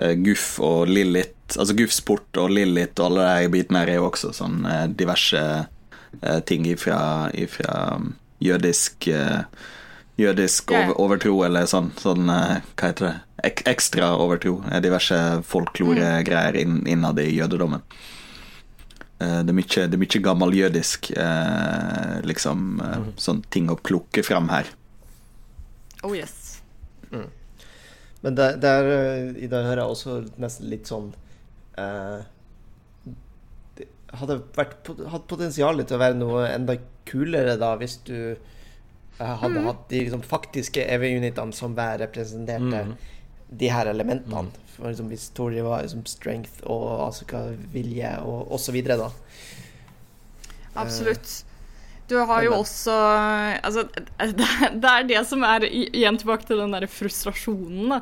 Uh, Guff og Lillit. Altså Guff-sport og Lillit og alle de bitene her er jo også sånn uh, diverse uh, ting ifra, ifra jødisk jødisk Jødisk over, overtro, eller sånn, sånn Hva heter det? Ek, ekstra overtro. Diverse folkloregreier inn, innad i jødedommen. Det er mye, det er mye gammel jødisk liksom, mm. sånn ting å plukke fram her. Oh yes. Mm. Men der, der, eh, i det hører jeg også nesten litt sånn eh, Det hadde vært, hatt potensial til å være noe enda kulere da, hvis du eh, hadde mm. hatt de liksom, faktiske EV-unitene som hver representerte mm. de her elementene. Mm. For liksom, Hvis Tori var liksom, strength og Asuka vilje og osv., da. Absolutt. Du har jo også Altså, det er det som er Igjen tilbake til den der frustrasjonen, da.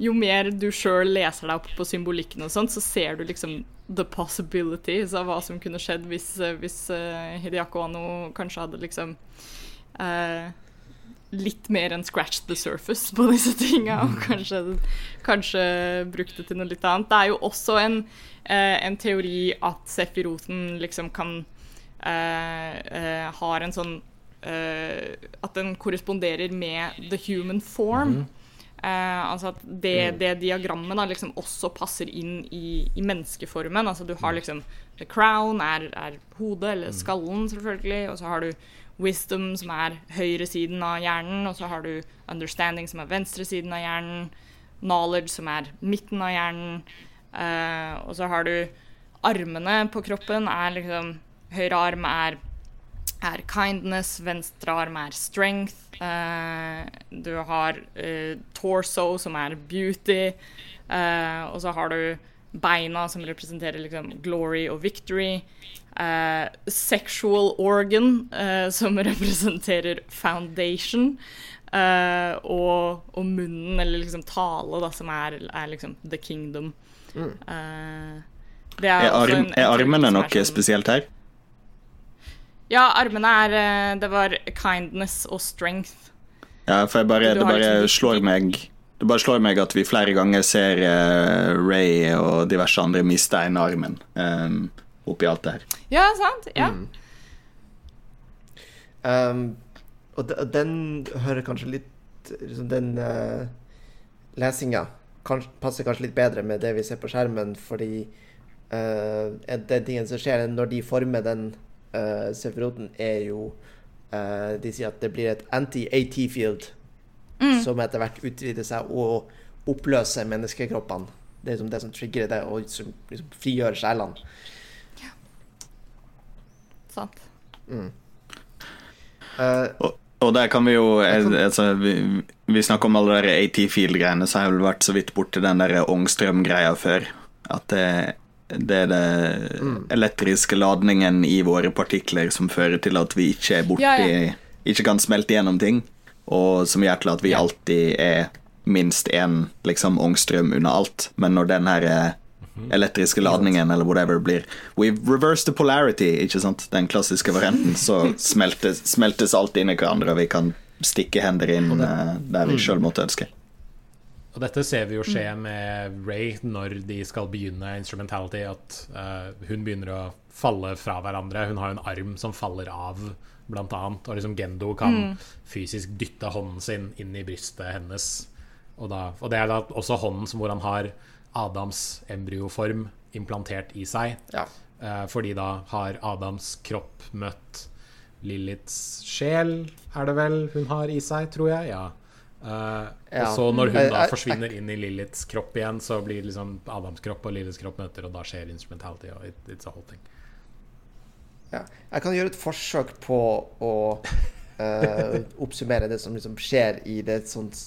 Jo mer du sjøl leser deg opp på symbolikken og sånt, så ser du liksom the possibilities av hva som kunne skjedd hvis, hvis uh, Hideako Anno kanskje hadde liksom litt mer enn scratch the surface på disse tinga, og mm. kanskje, kanskje brukt det til noe litt annet. Det er jo også en, uh, en teori at Sefiroten liksom kan Eh, eh, har en sånn eh, At den korresponderer med the human form. Mm. Uh, altså at det, mm. det diagrammet da liksom også passer inn i, i, menneskeformen. Altså du har mm. liksom The crown er, er hodet, eller skallen, selvfølgelig. Og så har du wisdom, som er høyresiden av hjernen, og så har du understanding, som er venstresiden av hjernen, knowledge, som er midten av hjernen, uh, og så har du armene på kroppen er liksom Høyre arm er, er kindness, venstre arm er strength. Uh, du har uh, torso, som er beauty, og så har du beina, som representerer liksom glory og victory. Eh, sexual organ, eh, som representerer foundation. eh, og, og munnen, eller liksom tale, da, som er, er liksom the kingdom. Eh, det Er, også arm, en- en er armene som noe er sånn- spesielt her? Ja, armene er Det var kindness og strength. Ja, for jeg bare, det bare liksom- slår meg Det bare slår meg at vi flere ganger ser Ray og diverse andre miste en armen um, oppi alt det her. Ja, sant? Ja. Um, og de, den hører kanskje litt liksom Den uh, lesinga passer kanskje litt bedre med det vi ser på skjermen, fordi uh, den tingen som skjer når de former den uh, seferoten, er jo uh, De sier at det blir et anti-AT-field som etter hvert utvider seg og oppløser menneskekroppene. Det er liksom det som trigger det, og som liksom frigjør sjelene. Sant. Uh, Og, og der kan vi jo eh, altså, Vi, vi snakker om alle de AT-field-greiene, så har jeg vel vært så vidt borti den der Ångstrøm-greia før. At det, det er det elektriske ladningen i våre partikler som fører til at vi ikke er borti Ja, ja. Ikke kan smelte gjennom ting, og som gjør til at vi alltid er minst én liksom, ångstrøm unna alt. Men når den her eh, elektriske ladningen eller whatever blir We've reversed the polarity, ikke sant? Den klassiske varianten. Så smeltes, smeltes alt inn i hverandre, og vi kan stikke hender inn eh, der vi sjøl måtte ønske. Og dette ser vi jo skje med Ray når de skal begynne instrumentality. At uh, hun begynner å falle fra hverandre. Hun har jo en arm som faller av, blant annet. Og liksom Gendo kan fysisk dytte hånden sin inn i brystet hennes. Og, da, og det er da også hånden som hvor han har Adams embryoform implantert i seg. ja. Eh, fordi da har Adams kropp møtt Liliths sjel, er det vel hun har i seg, tror jeg. Ja. Eh, Ja. Og så når hun da forsvinner inn i Liliths kropp igjen, så blir liksom Adams kropp og Liliths kropp møter, og da skjer instrumentality. Og it, it's a whole thing. Ja. Jeg kan gjøre et forsøk på å eh, oppsummere det som liksom skjer i det sånt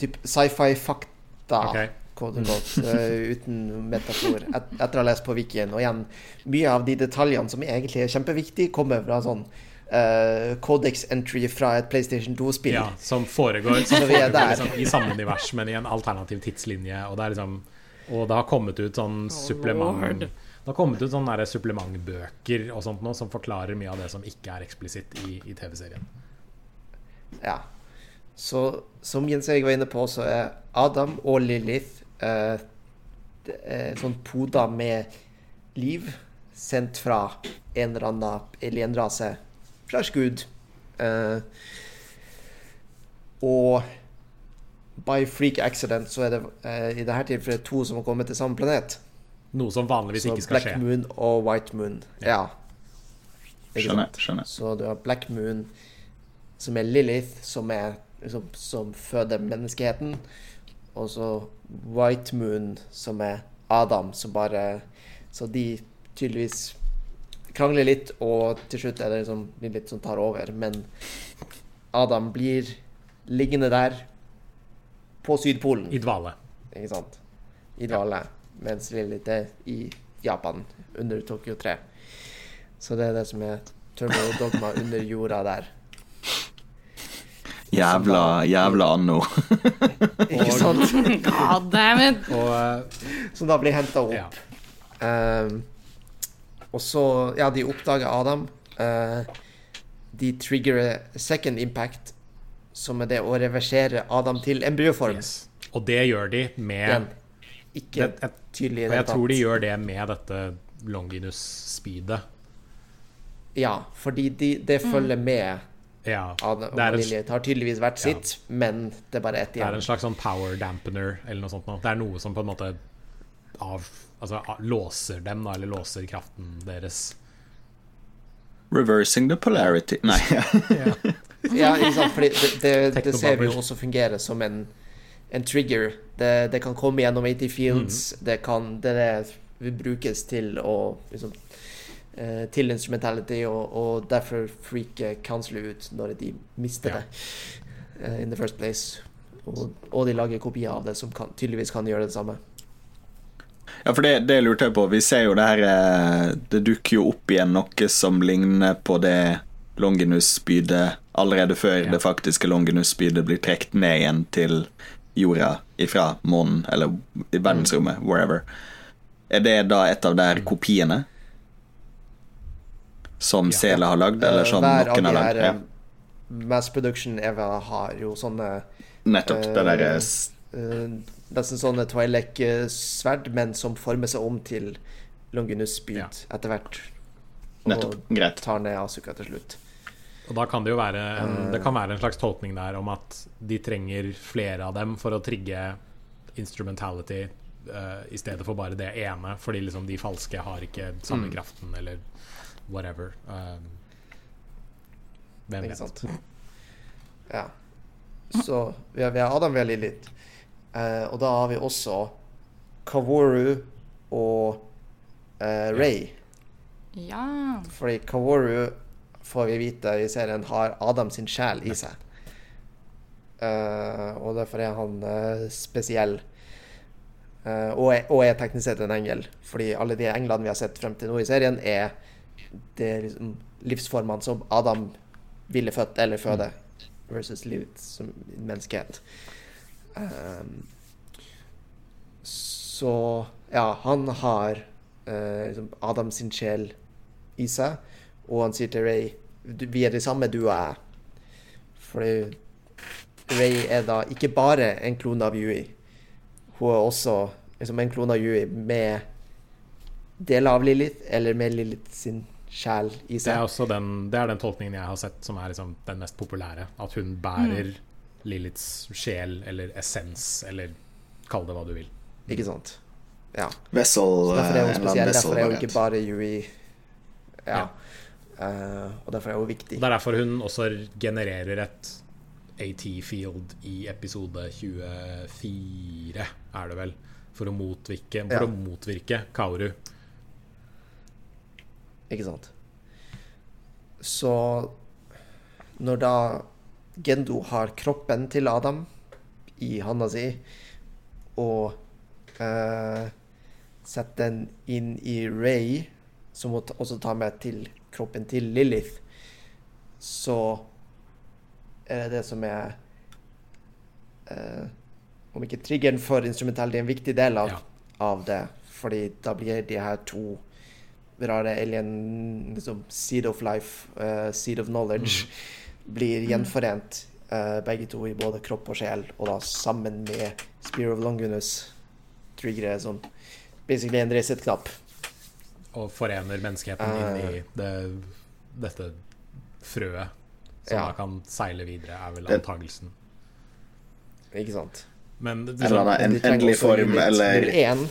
typ sci-fi-fakta, Ok. quote unquote, eh, uten metafor, et, etter å ha lest på Wikien. Og igjen, mye av de detaljene som egentlig er kjempeviktige, kommer fra sånn uh, codex entry fra et PlayStation 2-spill. Ja, som foregår, som foregår liksom, i samme univers, men i en alternativ tidslinje. Og det, er liksom, og det har kommet ut sånn supplement. Det har kommet ut sånne supplementbøker og sånt nå, som forklarer mye av det som ikke er eksplisitt i, i TV-serien. Ja. Så som Jens Erik var inne på, så er Adam og Lilith eh, er sånn poda med liv sendt fra en eller annen alienrase slash gud. Eh, og by freak accident så er det eh, i dette tilfellet to som har kommet til samme planet. Noe som vanligvis Så ikke skal Black skje. Moon og White Moon. Ja. ja. Skjønner. skjønner Så du har Black Moon, som er Lilith, som, er, liksom, som føder menneskeheten. Og så White Moon, som er Adam, som bare Så de tydeligvis krangler litt, og til slutt er det liksom litt som tar over. Men Adam blir liggende der på Sydpolen, I dvale. ikke sant? I dvale. Mens Lilith er i Japan, under Tokyo 3. Så det er det som er Turbo Dogma under jorda der. Jævla, jævla anno. Ikke sant? God damn it! Og eh, Som da blir henta opp. ja. Ehm, og så Ja, de oppdager Adam. Uh, de trigger second impact, som er det å reversere Adam til embryoform. Yes. Og det gjør de med Den. ikke det, jeg, tydelig i Og det jeg tror de gjør det med dette Longinus-speedet. Ja, fordi de, det følger med Ja. Er og en- Har tydeligvis vært Ja. sitt, men det er bare ett Det er en slags sånn power dampener eller noe sånt. Nå. Det er noe som på en måte av, altså, låser dem, da, eller låser kraften deres. Reversing the polarity Nei. Ja. Ja, ikke sant? Fordi det, det, det ser vi jo også fungere som en, en trigger. Det, det kan komme gjennom 80 fields. Det kan det, det brukes til å liksom, Til instrumentality, og, og derfor freaker counseler ut når de mister Ja. det uh, in the first place. Og, og de lager kopier av det som kan, tydeligvis kan gjøre det samme. Ja, for det, det lurte jeg på. Vi ser jo det her eh, Det dukker jo opp igjen noe som ligner på det Longinus-spydet allerede før Ja. det faktiske Longinus-spydet blir trukket ned igjen til jorda ifra månen, eller i verdensrommet, wherever. Er det da et av de her kopiene? Som Ja. Sela har lagd, eller Eh, som hver av noen de har her lagd? Ja. eh, mass production Eva har jo sånne Nettopp. det derre uh, eh, Nesten sånne Twilight-sverd, men som former seg om til Longinus-spyd Ja. etter hvert. Nettopp. Greit. tar ned Asuka til slutt. Og da kan det jo være en. Det kan være en slags tolkning der om at de trenger flere av dem for å trigge instrumentality eh, i stedet for bare det ene, fordi liksom de falske har ikke samme Mm. kraften, eller whatever. Um, hvem Ikke vet? sant? Ja. Så vi har, vi har Adam, vi har Lilith. Eh, og da har vi også Kaworu og uh, Ray. Ja. Fordi Kaworu, får vi vite i serien, har Adam sin sjel i seg. Uh, og derfor er han eh, spesiell. Eh, og, er, og er teknisk sett en engel. Fordi alle de englene vi har sett frem til nå i serien, er det liksom livsformene som Adam ville født eller føde, versus livet som menneskehet. Um, så ja, han har uh, liksom Adam sin sjel i seg, og han sier til Ray Vi er det samme, du og jeg. Fordi Ray er da ikke bare en klone av Yui. Hun er også liksom en klone av Yui med deler av Lilith, eller med Lilith sin sjel i Det er også den, det er den tolkningen jeg har sett som er liksom den mest populære. At hun bærer Mm. Liliths sjel eller essens, eller kall det hva du vil. Ikke sant? Ja. Vessel derfor er eh, hun en spesiell. Derfor er hun ikke bare Yui. Ja. Ja. Uh, og derfor er hun viktig. Det er derfor hun også genererer et AT-field i episode 24, er det vel. For å motvirke, for Ja. å motvirke Kaoru. Ikke sant? Så når da Gendo har kroppen til Adam i handa si, og eh, setter den inn i Ray, som hun også tar med til kroppen til Lilith, så er det det som er eh, Om ikke triggeren for instrumentell, det er en viktig del av, Ja. av det. Fordi da blir de her to rare alien liksom, Seed of life, uh, seed of knowledge, blir gjenforent uh, begge to i både kropp og sjel, og da sammen med Spear of Longinus trigger sånn basically en reset-knapp. Og forener menneskeheten inn i det, dette frøet. Som Ja. da kan seile videre, er vel antagelsen. Ikke sant? Men det, En eller en, endelig form, eller 01.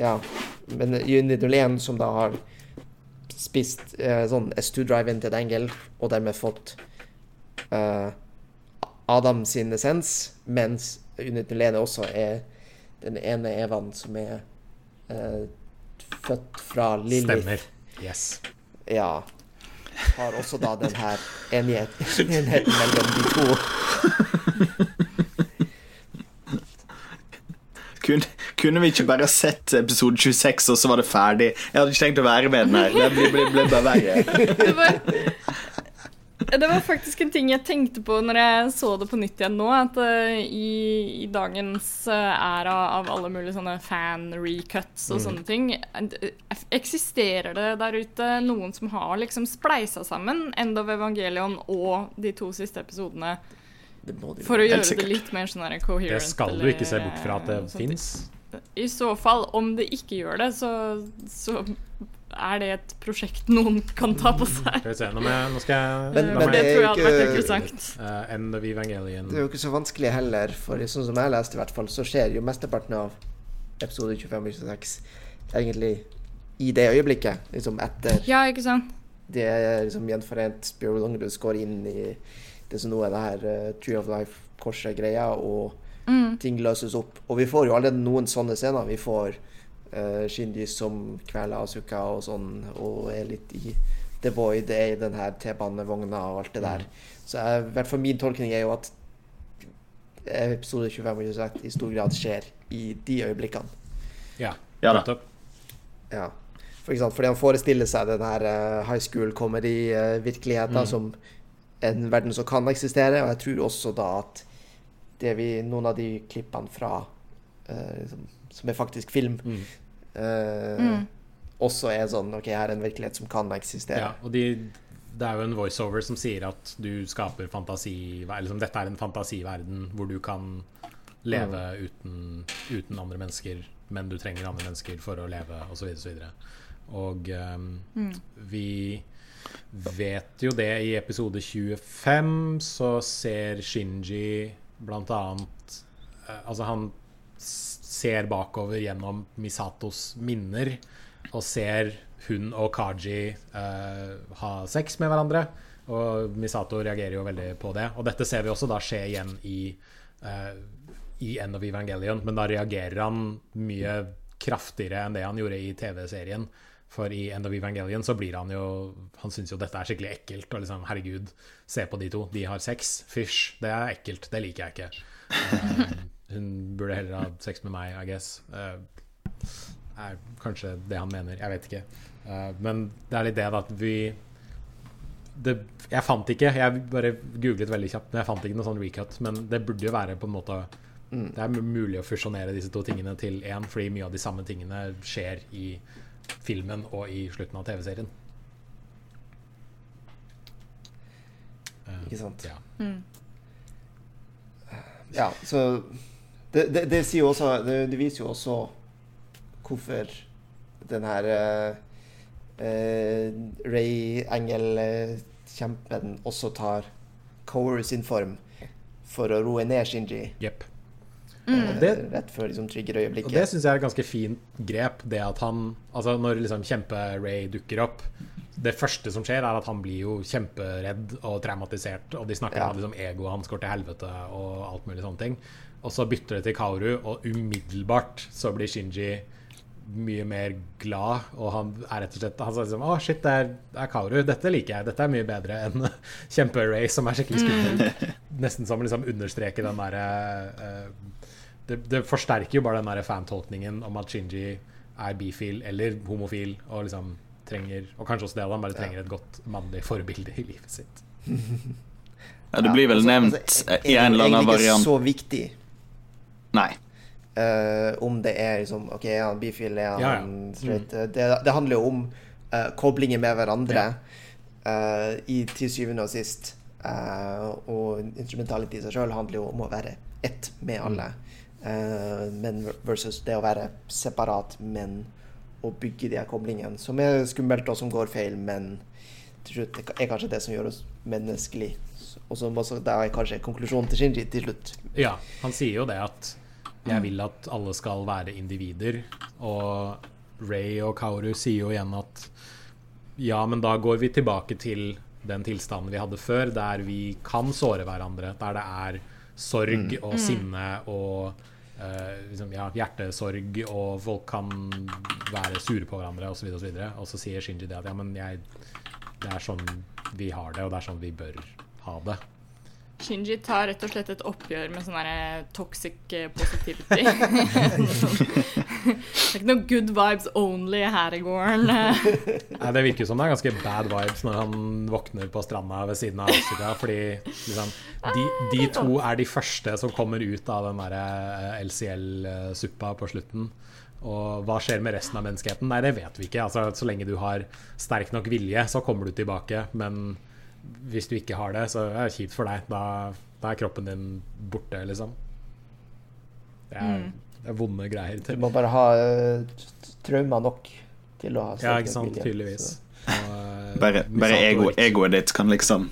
Ja, men Juni 01 som da har spist eh, sånn S2-drive-in til et engel, og dermed fått eh, Adam sin essens, mens Juni 01 også er den ene Evan som er eh, født fra Lilith. stemmer. Yes. Ja. Har også da den her enighet, enheten mellom de to. Kun, kunne vi ikke bare sett episode 26, og så var det ferdig? Jeg hadde ikke tenkt å være med den her. Det ble, ble, ble bare verre. Det var, det var faktisk en ting jeg tenkte på når jeg så det på nytt igjen nå. At eh, i, i dagens eh, æra av alle mulige sånne fan-recuts og sånne ting, eksisterer det der ute noen som har liksom spleisa sammen End of Evangelion og de to siste episodene Det må de for å gjøre det litt mer sånn coherent? Det skal du ikke se bort fra at det fins. I så fall, om det ikke gjør det, så, så er det et prosjekt noen kan ta på seg. Skal vi se, nå, må jeg, nå skal jeg Men- men det tror jeg hadde vært interessant. Evangelion. Det er jo ikke så vanskelig heller, for sånn som jeg leste, i hvert fall, så skjer jo mesteparten av episode 25 og 26 egentlig i det øyeblikket, liksom etter Ja, ikke sant? det er liksom gjenforent Spiro Longus går inn i det som nå er det her uh, Tree of Life-korset-greia, og Mm. ting løses opp. Og vi får jo allerede noen sånne scener. Vi får uh, Shinji som kveler Asuka og sånn, og er litt i The Void, er i den her T-banevogna og alt det der. Så i hvert fall min tolkning er jo at episode 25 og 26 i stor grad skjer i de øyeblikkene. Ja, Ja da. Ja. For eksempel, fordi han forestiller seg den her eh, high school comedy-virkeligheten Mm. som en verden som kan eksistere, og jeg tror også da at det vi, noen av de klippene fra uh, som, som er faktisk film, Mm. Uh, Mm. også er sånn OK, her er en virkelighet som kan eksistere. Ja, og de, det er jo en voiceover som sier at du skaper fantasi eller liksom, Dette er en fantasiverden hvor du kan leve uten, uten andre mennesker, men du trenger andre mennesker for å leve, osv., videre Og ehm, vi vet jo det i episode 25, så ser Shinji blant annet eh, Altså, han ser bakover gjennom Misatos minner og ser hun og Kaji uh, ha sex med hverandre. Og Misato reagerer jo veldig på det. Og dette ser vi også da skje igjen i, uh, i End of Evangelion, men da reagerer han mye kraftigere enn det han gjorde i TV-serien. For i End of Evangelion så blir han jo Han syns jo dette er skikkelig ekkelt. Og liksom, herregud, se på de to. De har sex. Fysj. Det er ekkelt. Det liker jeg ikke. Uh, hun burde heller ha sex med meg, I guess. Uh, er kanskje det han mener. Jeg vet ikke. Uh, men det er litt det at vi det, Jeg fant ikke Jeg bare googlet veldig kjapt, men jeg fant ikke noe sånn recut. Men det burde jo være på en måte Det er mulig å fusjonere disse to tingene til én, fordi mye av de samme tingene skjer i filmen og i slutten av TV-serien. Eh, Ikke sant? Ja. Ja, så det, det, det sier jo også det, det viser jo også hvorfor den her uh, Ray-engel-kjempen også tar Cower sin form for å roe ned Shinji. Jepp. Eh, Det- rett før liksom Og det trigger-øyeblikket. syns jeg er et ganske fint grep. Det at han Altså, når liksom Kjempe-Ray dukker opp Det første som skjer, er at han blir jo kjemperedd og traumatisert, og de snakker Ja. om at liksom, egoet hans går til helvete og alt mulig sånne ting. Og så bytter det til Kaoru, og umiddelbart så blir Shinji mye mer glad, og han er rett og slett Han sier liksom Å, shit, det er, det er Kaoru. Dette liker jeg. Dette er mye bedre enn Kjempe-Ray, som er skikkelig skummel. Nesten som å liksom understreke den derre eh, det, det forsterker jo bare den der fantolkningen om at Shinji er bifil eller homofil, og liksom trenger Og kanskje også det at han bare trenger et godt mannlig forbilde i livet sitt. Ja, det blir vel altså- nevnt altså, eh, i en eller annen variant. Egentlig variant ikke så viktig Nei. Uh, om det er liksom OK, er han bifil, er han Ja, ja. straight det, det handler jo om uh, koblinger med hverandre uh, i, til syvende og sist. Eh, og instrumentality i seg sjøl handler jo om å være ett med alle. Eh, men versus det å være separat, men å bygge de her koblingene, som er skummelt og som går feil, men til slutt er kanskje det som gjør oss menneskelig. Og som også da er kanskje konklusjonen til Shinji til slutt. Ja, han sier jo det at jeg vil at alle skal være individer, og Ray og Kaoru sier jo igjen at ja, men da går vi tilbake til den tilstanden vi hadde før, der vi kan såre hverandre, der det er sorg og sinne og eh, liksom, ja, hjertesorg, og folk kan være sure på hverandre osv. Og, så og så sier Shinji det at ja, men jeg, det er sånn vi har det, og det er sånn vi bør ha det. Shinji tar rett og slett et oppgjør med sånn derre toxic eh, positivity. det er ikke noe good vibes only her i gården. Nei, Det virker som det er ganske bad vibes når han våkner på stranda ved siden av Asuka. Fordi liksom, de, de to er de første som kommer ut av den der eh, LCL-suppa på slutten. Og hva skjer med resten av menneskeheten? Nei, det vet vi ikke. Altså, så lenge du har sterk nok vilje, så kommer du tilbake. Men hvis du ikke har det, så er det kjipt for deg. Da, da er kroppen din borte, liksom. Det er, det er vonde greier. Du må bare ha uh, traumer nok til å ha Ja, ikke sant. Tydeligvis. Og, eh, Bare, bare ego, egoet ditt kan liksom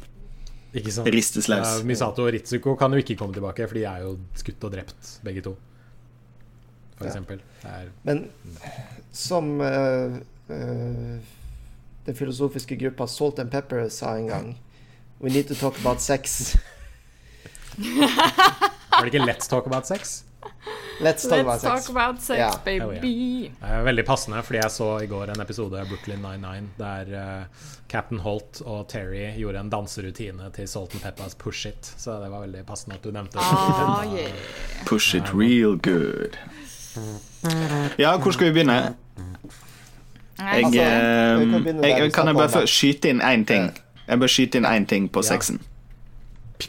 Ikke sant? ristes løs. Ja, Misato og Ritsuko kan jo ikke komme tilbake, for de er jo skutt og drept, begge to. For Ja. eksempel. Det er, Men som uh, eh, den filosofiske gruppa Salt and Pepper sa en gang We need to talk about sex. Var det ikke Let's Talk About Sex? Let's talk about Let's talk sex. about sex, yeah. baby. Det yeah. veldig passende, fordi jeg så i går en episode av Brooklyn 99 der uh, Captain Holt og Terry gjorde en danserutine til Salt and Peppers Push It. Så det var veldig passende at du nevnte det. Ah, yeah. Push it real good. Ja, hvor skal vi begynne? Jeg, Altså, jeg, jeg, kan jeg, kan jeg bare få skyte inn én ting? Jeg bør skyte inn én ting på Ja. sexen.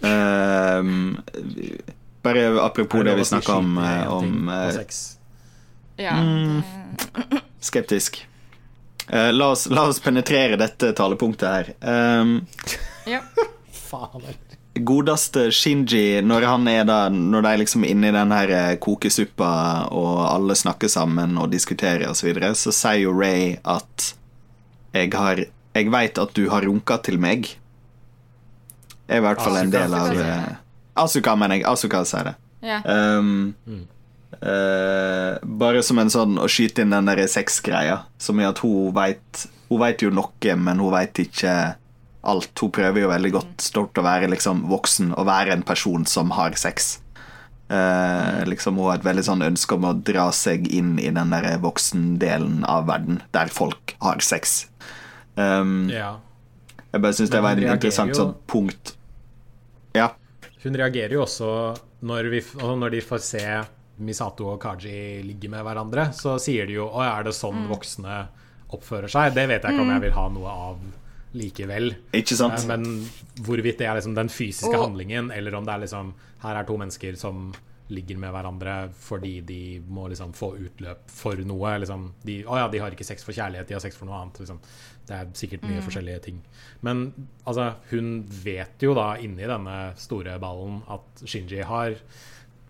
Um, bare apropos det vi snakka om, eh, om eh. Ja. Mm. Skeptisk. Uh, la, oss, la oss penetrere dette talepunktet her. Um, ja. Faen. Godeste Shinji, når han er da Når de er liksom inne i den her eh, kokesuppa, og alle snakker sammen og diskuterer og så videre, så sier jo Ray at jeg har Jeg veit at du har runka til meg. Er i hvert fall en del av eh, Asuka, mener jeg. Asuka sier det. ja. Um, uh, bare som en sånn å skyte inn den der sexgreia, som i at hun veit Hun veit jo noe, men hun veit ikke alt. Hun prøver jo veldig godt stort å være liksom voksen og være en person som har sex. Eh, liksom Hun har et veldig sånn ønske om å dra seg inn i den der voksendelen av verden der folk har sex. Um, Ja. Jeg bare syns det var et interessant sånn punkt. Ja. Hun reagerer jo også når, vi, altså når de får se Misato og Kaji ligge med hverandre. Så sier de jo 'Å er det sånn voksne oppfører seg?' Det vet jeg ikke om jeg vil ha noe av likevel. Ikke sant? Eh, Men hvorvidt det er liksom den fysiske Og- handlingen, eller om det er liksom Her er to mennesker som ligger med hverandre fordi de må liksom få utløp for noe. Liksom, de, å ja, de har ikke sex for kjærlighet, de har sex for noe annet. Liksom. Det er sikkert mye forskjellige ting. Men altså, hun vet jo da inni denne store ballen at Shinji har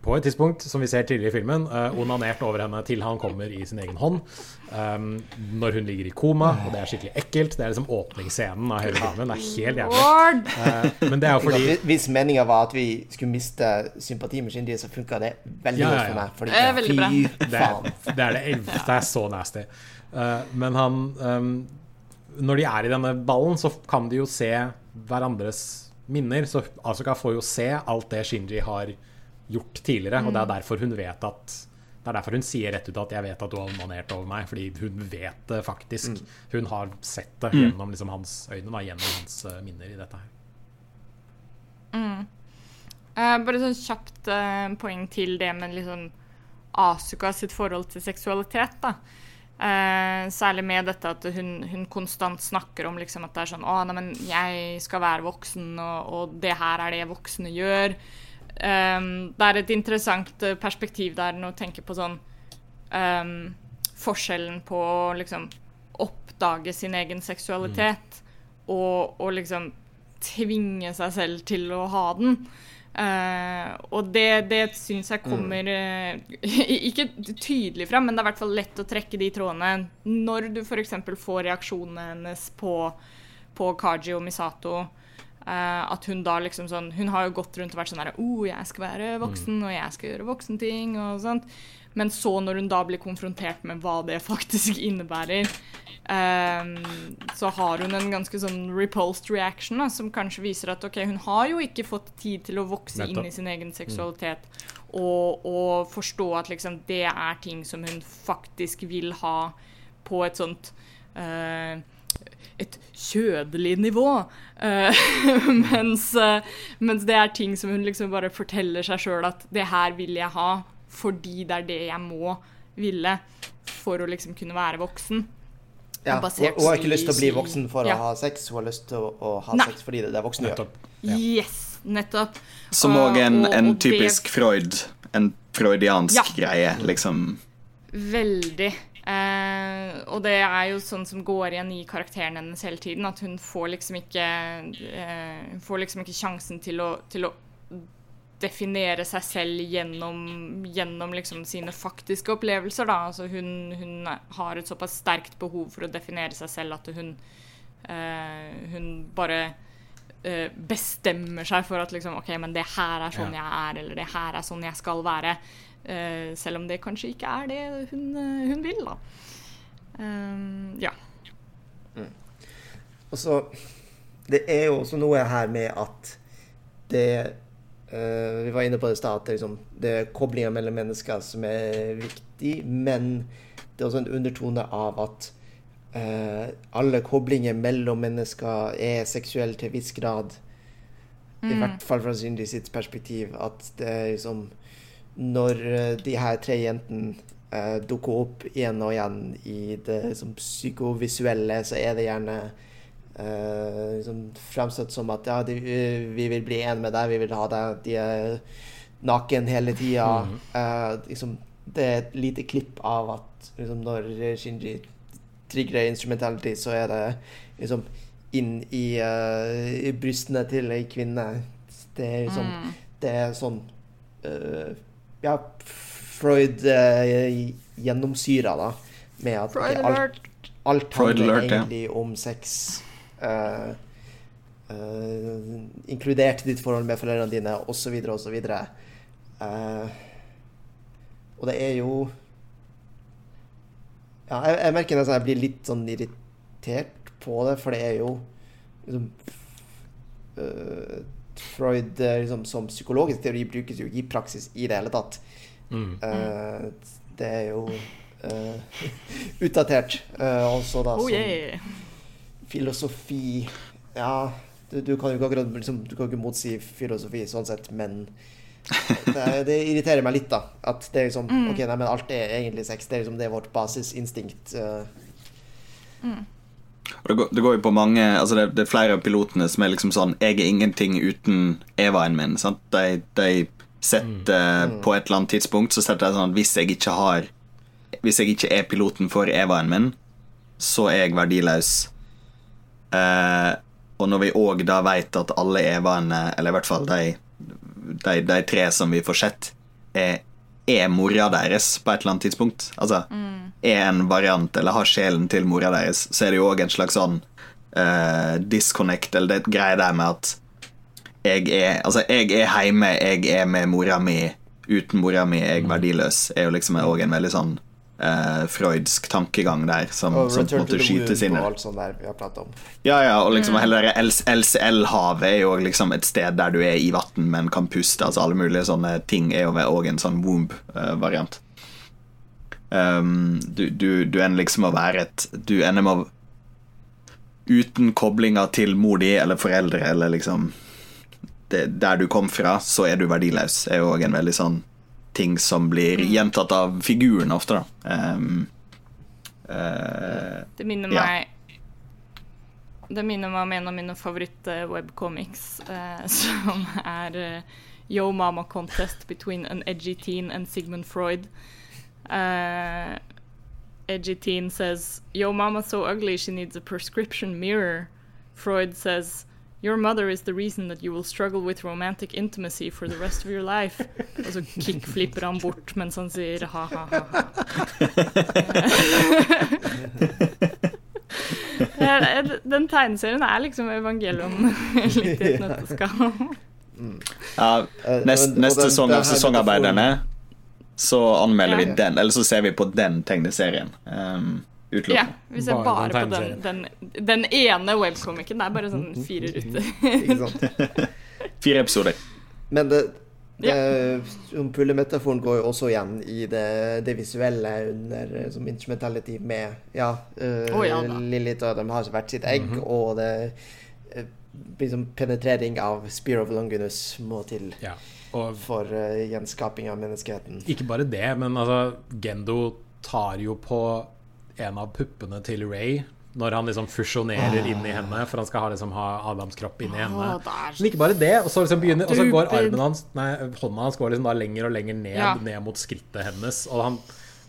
på et tidspunkt, som vi ser tidligere i filmen, uh, onanert over henne til han kommer i sin egen hånd. Um, når hun ligger i koma, og det er skikkelig ekkelt. Det er liksom åpningsscenen av hele filmen. Det er helt jævlig. Eh, men det er jo fordi Hvis- meninga var at vi skulle miste sympati med Shindy, så funka det veldig Ja, ja, godt for meg. Fordi, er veldig bra. det er, det, er det, det er så nasty. Uh, men han um, Når de er i denne ballen, så kan de jo se hverandres minner. Så Asuka får jo se alt det Shinji har gjort tidligere, og det er derfor hun vet at det er derfor hun sier rett ut at 'jeg vet at du har manert over meg', fordi hun vet det faktisk. Hun har sett det gjennom liksom, hans øyne, da, gjennom hans uh, minner i dette her. Eh, bare sånn kjapt uh, poeng til det med liksom Asuka sitt forhold til seksualitet. da. Eh, særlig med dette at hun, hun konstant snakker om liksom at det er sånn Å, nei, men jeg skal være voksen, og, og det her er det voksne gjør. Eh, det er et interessant eh, perspektiv der når du tenker på sånn um, Forskjellen på å liksom oppdage sin egen seksualitet og, og liksom tvinge seg selv til å ha den. Uh, og det, det syns jeg kommer eh, Ikke tydelig fram, men det er i hvert fall lett å trekke de trådene når du f.eks. får reaksjonene hennes på, på Kaji og Misato. Eh, at hun da liksom sånn Hun har jo gått rundt og vært sånn her oh, jeg skal være voksen, og jeg skal gjøre voksenting, og sånt. Men så, når hun da blir konfrontert med hva det faktisk innebærer, um, så har hun en ganske sånn repulsed reaction, da, som kanskje viser at ok, hun har jo ikke fått tid til å vokse inn i sin egen seksualitet. Og, og forstå at liksom det er ting som hun faktisk vil ha på et sånt eh, et kjødelig nivå. Uh, mens, uh, mens det er ting som hun liksom bare forteller seg sjøl at det her vil jeg ha fordi det er det jeg må ville for å liksom kunne være voksen. Ja, hun, hun har ikke lyst til å bli voksen for Ja. å ha sex, hun har lyst til å, å ha Nei. sex fordi det er voksne gjør. Nettopp. Ja. Yes, nettopp. Som òg en, en og det- typisk Freud. En freudiansk Ja. greie, liksom. Veldig. Eh, og det er jo sånn som går igjen i karakteren hennes hele tiden. At hun får liksom ikke eh, får liksom ikke sjansen til å, til å definere seg selv gjennom, gjennom liksom sine faktiske opplevelser. Da. Altså hun, hun har et såpass sterkt behov for å definere seg selv at hun, eh, hun bare eh, bestemmer seg for at liksom, OK, men det her er sånn jeg er, eller det her er sånn jeg skal være. Eh, selv om det kanskje ikke er det hun, eh, hun vil, da. Um, ja. Og så Det er jo også noe her med at det uh, Vi var inne på det i stad, at liksom, det er koblinger mellom mennesker som er viktig, men det er også en undertone av at uh, alle koblinger mellom mennesker er seksuelle til viss grad. I hvert fall fra Cindy sitt perspektiv. At det er liksom Når eh, de her tre jentene eh, dukker opp igjen og igjen i det liksom, psykovisuelle, så er det gjerne eh, liksom, fremstått som at ja, de, eh, vi vil bli en med deg, vi vil ha deg. De er naken hele tida. Eh, liksom, det er et lite klipp av at liksom, når Shinji trigger instrumentality, så er det liksom inn i, uh, i brystene til ei kvinne. Det er liksom Mm. Det er sånn eh, Ja, Freud eh, gjennomsyra, da, med at okay, alt, alt handler alert, ja. egentlig om sex. eh, eh, inkludert ditt forhold med foreldrene dine, osv., osv. Uh, og det er jo Ja, jeg, jeg merker nesten jeg blir litt sånn irritert på det, for det er jo liksom øh, Freud eh, liksom, som psykologisk teori brukes jo ikke i praksis i det hele tatt. Mm. Uh, det er jo uh, utdatert. Uh, også da Oh som yeah! filosofi Ja, du, du kan jo ikke akkurat liksom, Du kan ikke motsi filosofi sånn sett, men det, det irriterer meg litt, da. At det er liksom OK, nei, men alt er egentlig sex. Det er liksom det er vårt basisinstinkt. Uh, Og det, går, det går jo på mange Altså det, det er flere av pilotene som er liksom sånn Jeg er ingenting uten Evaen min. Sant? De, de setter På et eller annet tidspunkt så setter de sånn at hvis jeg ikke har Hvis jeg ikke er piloten for Evaen min, så er jeg verdiløs. Eh, og når vi òg da veit at alle Evaene, eller i hvert fall de, de, de tre som vi får sett, er, er mora deres på et eller annet tidspunkt. Altså er en variant, eller har sjelen til mora deres, så er det jo òg en slags sånn uh, disconnect, eller det et greie der med at jeg er Altså, jeg er hjemme, jeg er med mora mi. Uten mora mi er jeg verdiløs. Er jo liksom òg en veldig sånn eh, freudsk tankegang der, som, Og som på en måte skytes inn. Ja, ja, og liksom hele det LCL-havet er jo liksom et sted der du er i vann, men kan puste. Altså alle mulige sånne ting er jo òg en sånn womb-variant. Um, du, du, du ender liksom å være et Du ender med å Uten koblinger til mor di eller foreldre eller liksom det, Der du kom fra, så er du verdiløs. er jo òg en veldig sånn ting som blir gjentatt av figuren ofte, da. Um, uh, Det minner Ja. meg Det minner meg om en av mine favoritt-webcomics, uh, som er uh, Yo Mama Contest between an edgy teen and Sigmund Freud. Uh, edgy teen says, Yo Mama's so ugly she needs a prescription mirror. Freud says, Your mother is the reason that you will struggle with romantic intimacy for the rest of your life. Og så kickflipper han bort mens han sier ha-ha-ha. Den tegneserien er liksom evangelium litt i et nøtteskall. ja, Nest, neste sesong av Sesongarbeiderne så anmelder vi den, eller så ser vi på den tegneserien. Um, Ja, utelukkende. vi ser Bare bare den på den, den, den ene webcomicen. Det er bare sånn fire ruter. Ikke sant? Fire episoder. Men det, det ja. pullemetaforen går jo også igjen i det, det visuelle under eh, som instrumentality med Ja, uh, oh, ja. Lilith og de har hvert sitt egg, og det eh, liksom penetrering av Spear of Longinus må til Ja. Og for uh, gjenskaping av menneskeheten. ikke bare det, men altså Gendo tar jo på en av puppene til Ray når han liksom fusjonerer inn i henne, for han skal ha, liksom, ha Adams kropp inni henne. Å, det er Men ikke bare det, og så, liksom begynner, og så går armen hans Nei, hånda hans går liksom da lenger og lenger ned, Ja. ned mot skrittet hennes. Og han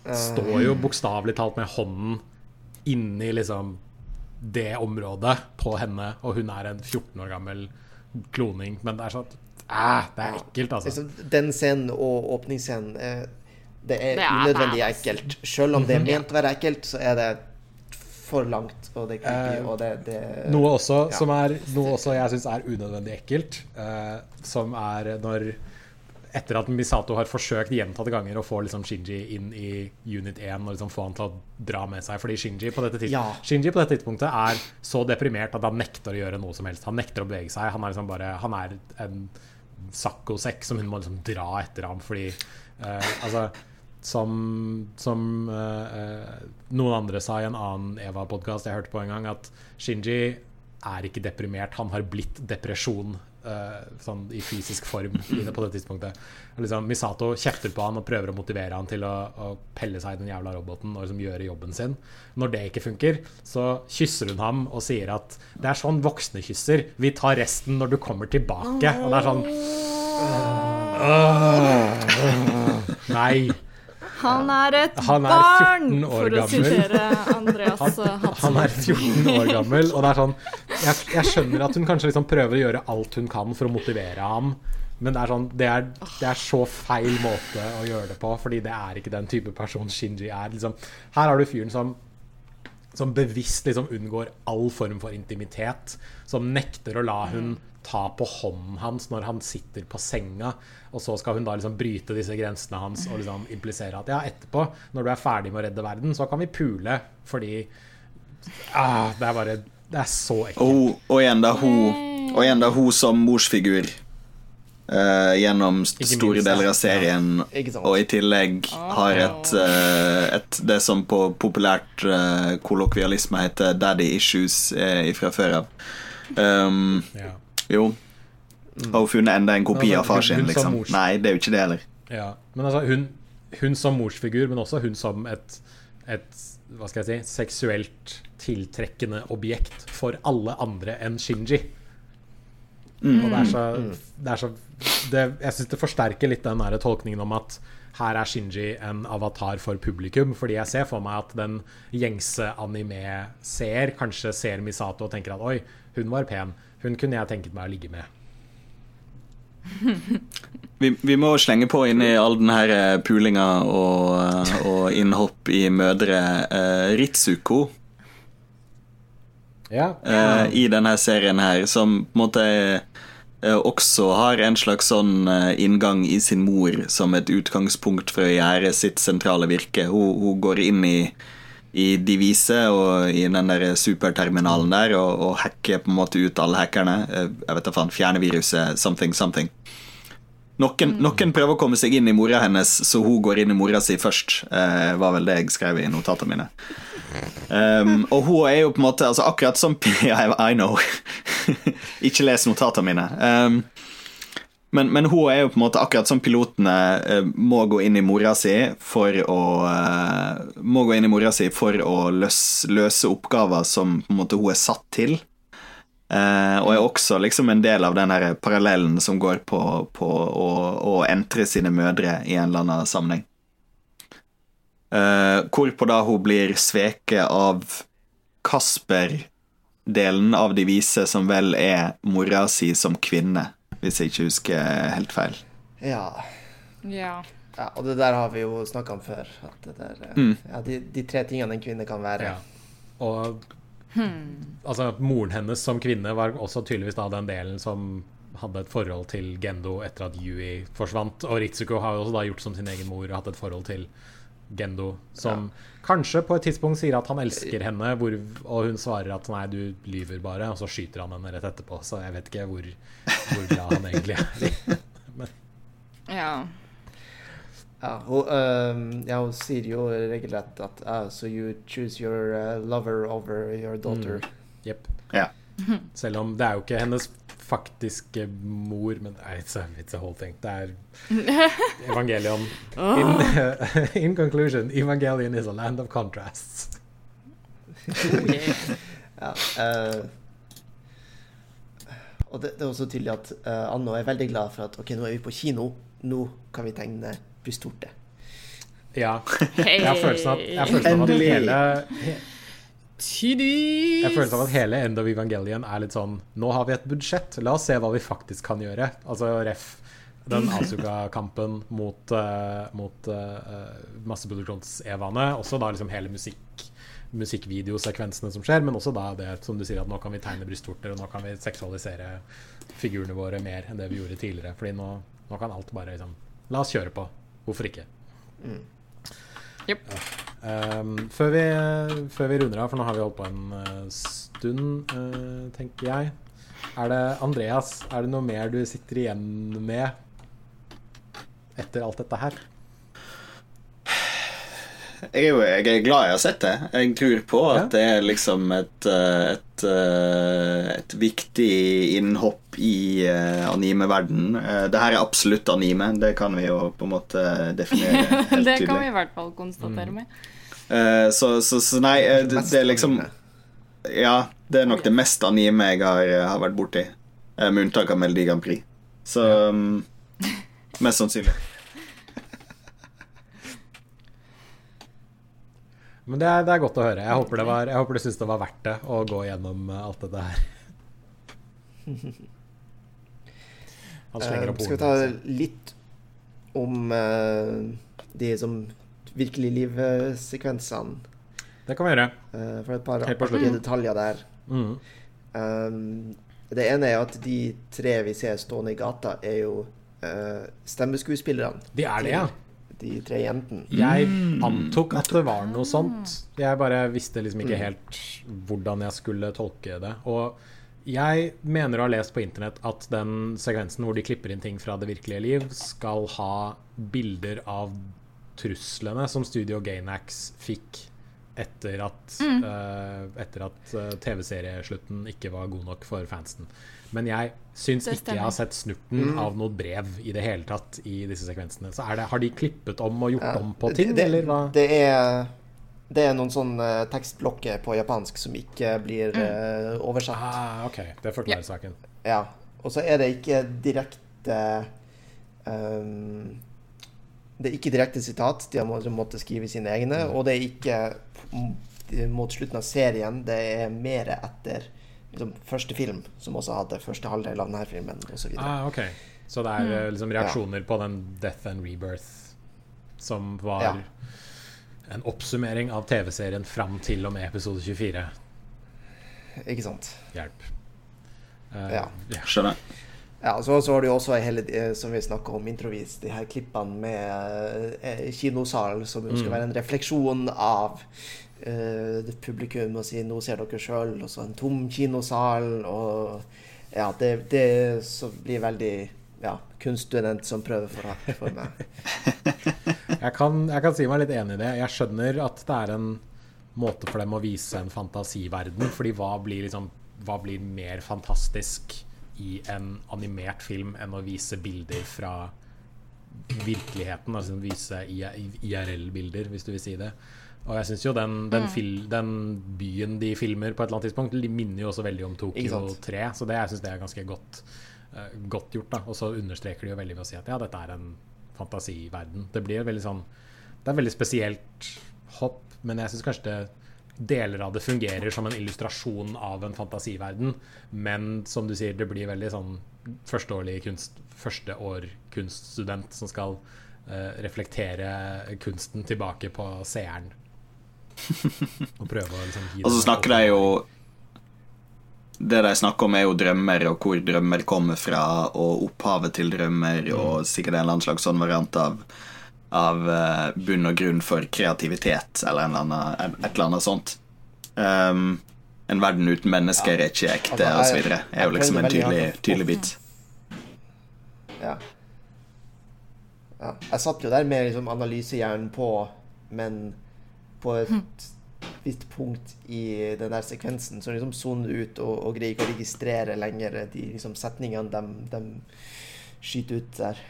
står jo bokstavelig talt med hånden inni liksom det området på henne, og hun er en 14 år gammel kloning. Men det er sånn Æh, det er ekkelt, altså. Liksom, den scenen og åpningsscenen eh, Det er Det er- unødvendig er- ekkelt. Selv om det er ment å være ekkelt, så er det for langt, og det er creepy, Eh, og det, det Noe også Ja. som er Noe også jeg syns er unødvendig ekkelt, uh, som er når etter at Misato har forsøkt gjentatte ganger å få liksom Shinji inn i Unit 1 og liksom få han til å dra med seg. Fordi Shinji på, dette Ja. Shinji på dette tidspunktet er så deprimert at han nekter å gjøre noe som helst. Han nekter å bevege seg. Han er liksom bare Han er en saccosekk som hun må liksom dra etter ham fordi uh, Altså som, som eh, noen andre sa i en annen Eva-podkast jeg hørte på en gang, at Shinji er ikke deprimert, han har blitt depresjon. uh, sånn i fysisk form i det på det tidspunktet. Liksom, Misato kjefter på han og prøver å motivere han til å, å pelle seg i den jævla roboten og liksom gjøre jobben sin. Når det ikke funker, så kysser hun ham og sier at det er sånn voksne kysser. Vi tar resten når du kommer tilbake. Og det er sånn. Nei. Han er et Han er barn, 14 år for å sitere Andreas Han han er 14 år gammel, og det er sånn Jeg, jeg skjønner at hun kanskje liksom prøver å gjøre alt hun kan for å motivere ham, men det er sånn Det er, det er så feil måte å gjøre det på, fordi det er ikke den type person Shinji er. Liksom. Her har du fyren som som bevisst liksom unngår all form for intimitet. Som nekter å la hun ta på hånden hans når han sitter på senga. Og så skal hun da liksom bryte disse grensene hans og liksom implisere at ja, etterpå, når du er ferdig med å redde verden, så kan vi pule. Fordi ah, Det er bare Det er så ekkelt. Og, og igjen da hun Og igjen da hun som morsfigur Uh, gjennom st- store deler av serien, ja. og i tillegg har et, uh, et det som på populært uh, kollokvialisme heter 'daddy issues' eh, fra før av. Um, Ja. Jo. Har hun funnet enda en kopi altså, av far sin, liksom? mors- Nei, det er jo ikke det heller. Ja, men altså hun, hun som morsfigur, men også hun som et, et hva skal jeg si, seksuelt tiltrekkende objekt for alle andre enn Shinji. Og det er så, det er så det, Jeg syns det forsterker litt den der tolkningen om at her er Shinji en avatar for publikum. Fordi jeg ser for meg at den gjengse anime-seer kanskje ser Misato og tenker at oi, hun var pen. Hun kunne jeg tenket meg å ligge med. Vi, vi må slenge på inn i all den her eh, pulinga og, eh, og innhopp i mødre uh, Ritsuko Ja, Uh, i denne serien her, som på en måte uh, også har en slags sånn inngang i sin mor som et utgangspunkt for å gjøre sitt sentrale virke. Hun, hun går inn i, i Divise og i den der superterminalen der og, og hacke på en måte ut alle hackerne. Eh, Jeg vet da faen. Fjerne viruset. Something, something. Noen, noen prøver å komme seg inn i mora hennes, så hun går inn i mora si først. Eh, var vel det jeg skrev i notatene mine. Um, og hun er jo på en måte altså akkurat som I, I know. Ikke les notatene mine. Um, men, men hun er jo på en måte akkurat som pilotene eh, må gå inn i mora si for å eh, Må gå inn i mora si for å løs, løse oppgaver som på en måte hun er satt til. Eh, og er også liksom en del av den her parallellen som går på, på å, å entre sine mødre i en eller annen sammenheng. Eh, hvorpå da hun blir sveket av Kasper-delen av de vise, som vel er mora si som kvinne, hvis jeg ikke husker helt feil. Ja. Ja. ja. Og det der har vi jo snakka om før. At det der, eh, Mm. ja, de, de tre tingene en kvinne kan være. Ja. Og altså, moren hennes som kvinne var også tydeligvis da den delen som hadde et forhold til Gendo etter at Yui forsvant. Og Ritsuko har jo også da gjort som sin egen mor og hatt et forhold til Gendo, som kanskje på et tidspunkt sier at han elsker henne, hvor, og hun svarer at nei, du lyver bare, og så skyter han henne rett etterpå. Så jeg vet ikke hvor, hvor glad han egentlig er. ja. Ja, hun, um, ja, hun sier jo regelrett at uh, So you choose your uh, lover over your daughter. Jepp. Ja. Selv om det er jo ikke hennes faktiske mor, men it's a, it's a whole thing. Det er Evangelion. In, in conclusion, Evangelion is a land of contrasts. Ja, øh, og det, det er også tydelig at uh, Anno er veldig glad for at OK, nå er vi på kino. Nå kan vi tegne brystvorte. Ja. Jeg har følelsen av, jeg har følelsen av at hele he, Tidis. Jeg føler som at hele End of Evangelion er litt sånn Nå har vi et budsjett, la oss se hva vi faktisk kan gjøre. Altså ref. Den Asuka-kampen mot, uh, mot uh, masseproduksjons-Evaene. Også da liksom hele musikk musikkvideosekvensene som skjer, men også da det som du sier, at nå kan vi tegne brystvorter, og nå kan vi seksualisere figurene våre mer enn det vi gjorde tidligere. Fordi nå, Nå kan alt bare liksom La oss kjøre på. Hvorfor ikke? Jep. Um, før, vi, før vi runder av, for nå har vi holdt på en eh, stund, uh, tenker jeg. Er det Andreas, er det noe mer du sitter igjen med etter alt dette her? Jeg er jo jeg er glad jeg har sett det. Jeg tror på at Ja. det er liksom et, eh, et, eh, et viktig innhopp i anime-verden. Uh, det her er absolutt anime, det kan vi jo på en måte definere helt det kan vi i hvert fall konstatere med. Eh, så, så, så nei, eh, det, det er liksom Ja, det er nok det mest anime jeg har, eh, har vært borti. Eh, med unntak av Melodi Grand Prix. Så um, Mest sannsynlig. Men det er, det er godt å høre. Jeg håper, det var, jeg håper du syns det var verdt det å gå gjennom eh, alt dette her. Han slenger opp opp skal vi ta litt om uh, de som virkelig liv-sekvensene? Det kan vi gjøre. Uh, for et par artige detaljer der. Mm. Um, det ene er at de tre vi ser stående i gata, er jo uh, stemmeskuespillerne. De er det, ja. De tre jentene. Jeg Mm. antok at det var noe sånt. Jeg bare visste liksom ikke helt hvordan jeg skulle tolke det. Og jeg mener å ha lest på internett at den sekvensen hvor de klipper inn ting fra det virkelige liv, skal ha bilder av truslene som Studio Gainax fikk etter at, mm. etter at eh, TV-serieslutten ikke var god nok for fansen. Men jeg syns ikke jeg har sett snurten av noe brev i det hele tatt i disse sekvensene. Så er det, har de klippet om og gjort Ja. om på ting, det, eller hva? Det er, det er noen sånne tekstblokker på japansk som ikke blir eh, oversatt. Ah, OK. Det forklarer saken. Ja. Og så er det ikke direkte um, Det er ikke direkte sitat. De har må- måttet skrive sine egne. Og det er ikke mot slutten av serien. Det er mer etter liksom, første film, som også hadde første halvdel av denne filmen, osv. Ah, ok. Så det er mm. liksom reaksjoner på den Death and Rebirth som var Ja. en oppsummering av TV-serien fram til og med episode 24. Ikke sant? Hjelp. Uh, Ja. Skjønner. Ja, så, så har du jo også hele, eh, som vi snakka om introvis, de her klippene med eh, kinosalen som jo skal Mm. være en refleksjon av det publikum og si 'nå ser dere sjøl', og så en tom kinosal, og ja, det, det blir veldig ja, kunststudent som prøver for, for meg. Jeg kan, jeg kan si meg litt enig i det. Jeg skjønner at det er en måte for dem å vise en fantasiverden. Fordi hva blir, liksom, hva blir mer fantastisk i en animert film enn å vise bilder fra virkeligheten? Altså vise IRL-bilder, hvis du vil si det. Og jeg syns jo den, den, fil, den byen de filmer på et eller annet tidspunkt, de minner jo også veldig om Tokyo 3. Så det, jeg syns det er ganske godt, uh, godt gjort. da Og så understreker de jo veldig ved å si at ja, dette er en fantasiverden. Det blir veldig sånn Det er veldig spesielt hopp, men jeg syns kanskje det deler av det fungerer som en illustrasjon av en fantasiverden. Men som du sier, det blir veldig sånn førsteårlig kunst, førsteår kunststudent som skal uh, reflektere kunsten tilbake på seeren. Og prøve å liksom gi Og så snakker de jo Det de snakker om, er jo drømmer, og hvor drømmer kommer fra, og opphavet til drømmer, og sikkert en eller annen slags sånn variant av, av eh, bunn og grunn for kreativitet, eller en eller annen, et eller annet sånt. Um, en verden uten mennesker er ikke ekte, Altså, og så jeg- videre. er jo liksom en tydelig, tydelig bit. Ja. ja. Jeg satt jo der med liksom analysehjernen på, men på et visst punkt i den der sekvensen så liksom soner ut og, og greier ikke å registrere lenger de liksom, setningene de, de skyter ut der.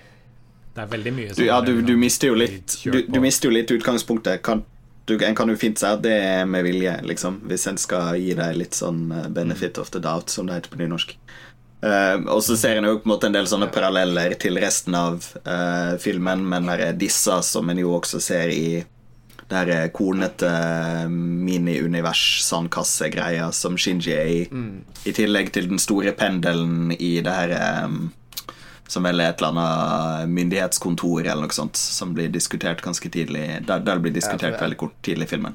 Det er veldig mye Du, ja, du, du mister jo litt Du, du mister jo litt utgangspunktet. Kan, du, en kan jo fint si at det er med vilje, liksom, hvis en skal gi deg litt sånn eh, benefit of the doubt, som det heter på nynorsk. Uh, og så ser en jo på en måte en del sånne paralleller til resten av uh, filmen, men det er disse som en jo også ser i det her kornete eh, mini-univers-sandkassegreia som Shinji er i, i tillegg til den store pendelen i det her eh, som vel er et eller annet myndighetskontor eller noe sånt, som blir diskutert ganske tidlig. Der, der det blir diskutert Ja, veldig kort tidlig i filmen.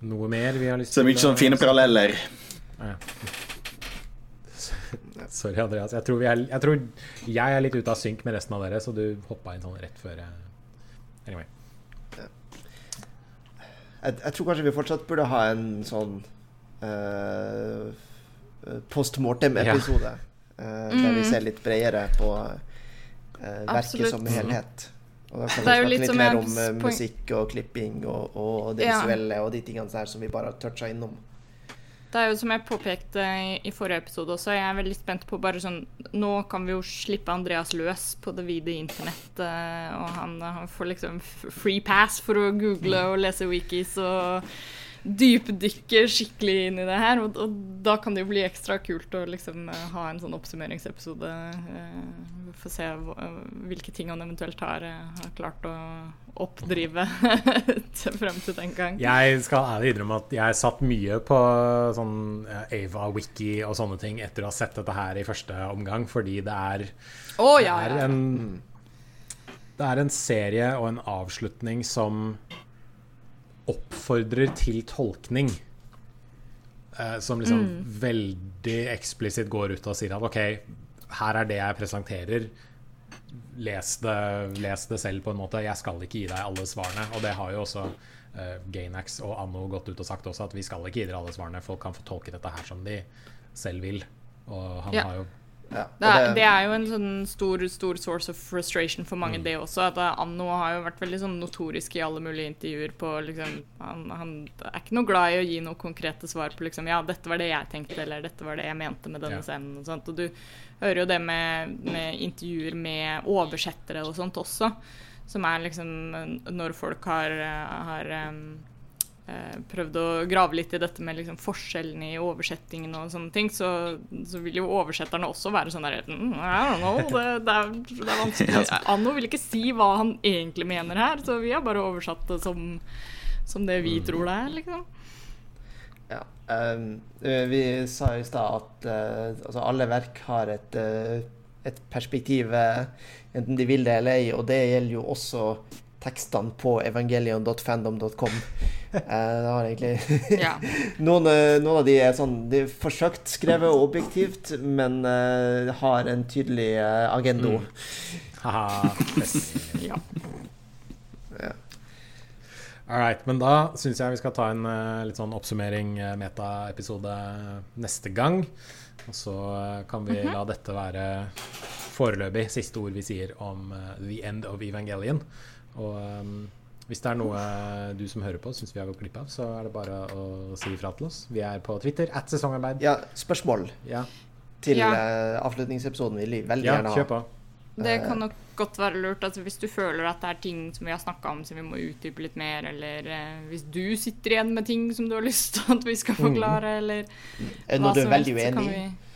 Noe mer vi har lyst Så det er mye sånne fine paralleller. Ja. Sorry, Andreas. Jeg tror, vi er, jeg tror jeg er litt ute av synk med resten av dere, så du hoppa inn sånn rett før jeg Anyway. Jeg, jeg tror kanskje vi fortsatt burde ha en sånn uh, post mortem-episode. Uh, Der vi ser litt bredere på uh, verket Absolutt. som helhet. Og da kan vi snakke litt litt mer om uh, musikk og klipping og, og det Ja. visuelle og de tingene der som vi bare har toucha innom. Det er jo som jeg påpekte i, forrige episode også, jeg er veldig spent på bare sånn Nå kan vi jo slippe Andreas løs på det vide internett, eh, og han, han får liksom free pass for å google og lese wikis og dypdykke skikkelig inn i det her. Og, og da kan det jo bli ekstra kult å liksom eh, ha en sånn oppsummeringsepisode. Uh, Få se hvilke ting han eventuelt har, eh, har klart å oppdrive frem til den gang. Jeg skal ærlig innrømme at jeg satt mye på sånn eh, Ava Wiki og sånne ting etter å ha sett dette her i første omgang, fordi det er, Å det ja, er ja, ja. en Det er en serie og en avslutning som oppfordrer til tolkning. Eh, som liksom Mm. veldig eksplisitt går ut og sier at OK, her er det jeg presenterer. Les det, les det selv, på en måte. Jeg skal ikke gi deg alle svarene. Og det har jo også eh, Gainax og Anno gått ut og sagt også, at vi skal ikke gi dere alle svarene. Folk kan få tolke dette her som de selv vil. Og han Ja. har jo Ja, Det er, det er jo en sånn stor, stor source of frustration for mange, Mm. det også. At eh, Anno har jo vært veldig sånn notorisk i alle mulige intervjuer på liksom han, han er ikke noe glad i å gi noen konkrete svar på liksom Ja, dette var det jeg tenkte, eller dette var det jeg mente med denne Ja. scenen. Og sånt. Og du hører jo det med, med intervjuer med oversettere og sånt også. Som er liksom Når folk har, har eh, prøvd å grave litt i dette med liksom forskjellene i oversettingen og sånne ting, så, så vil jo oversetterne også være sånn der mm, I don't know, det, det, er, det er vanskelig. Anno vil ikke si hva han egentlig mener her, så vi har bare oversatt det som, som det vi tror det er, liksom. Ja. ehm, eh, vi sa i stad at uh, altså alle verk har et, uh, et perspektiv, uh, enten de vil det eller ei, og det gjelder jo også tekstene på evangelion.fandom.com. Eh, det har egentlig Ja. noen, eh, noen av de er sånn De er forsøkt skrevet objektivt, men eh, har en tydelig eh, agendo. Mm. Haha. ja. Ja. All right, men da syns jeg vi skal ta en uh, litt sånn oppsummering, uh, meta-episode neste gang. Og så kan vi la dette være foreløpig siste ord vi sier om the end of Evangelion. Og eh, hvis det er noe du som hører på syns vi har gått glipp av, så er det bare å si ifra til oss. Vi er på Twitter at sesongarbeid. ja, spørsmål Ja, til Ja. eh, avslutningsepisoden vil vi veldig ja gjerne kjør på. Det kan nok godt være lurt. Altså, hvis du føler at det er ting som vi har snakka om som vi må utdype litt mer, eller eh, hvis du sitter igjen med ting som du har lyst til at vi skal forklare, eller mm. hva du som veldig helst, så kan vi-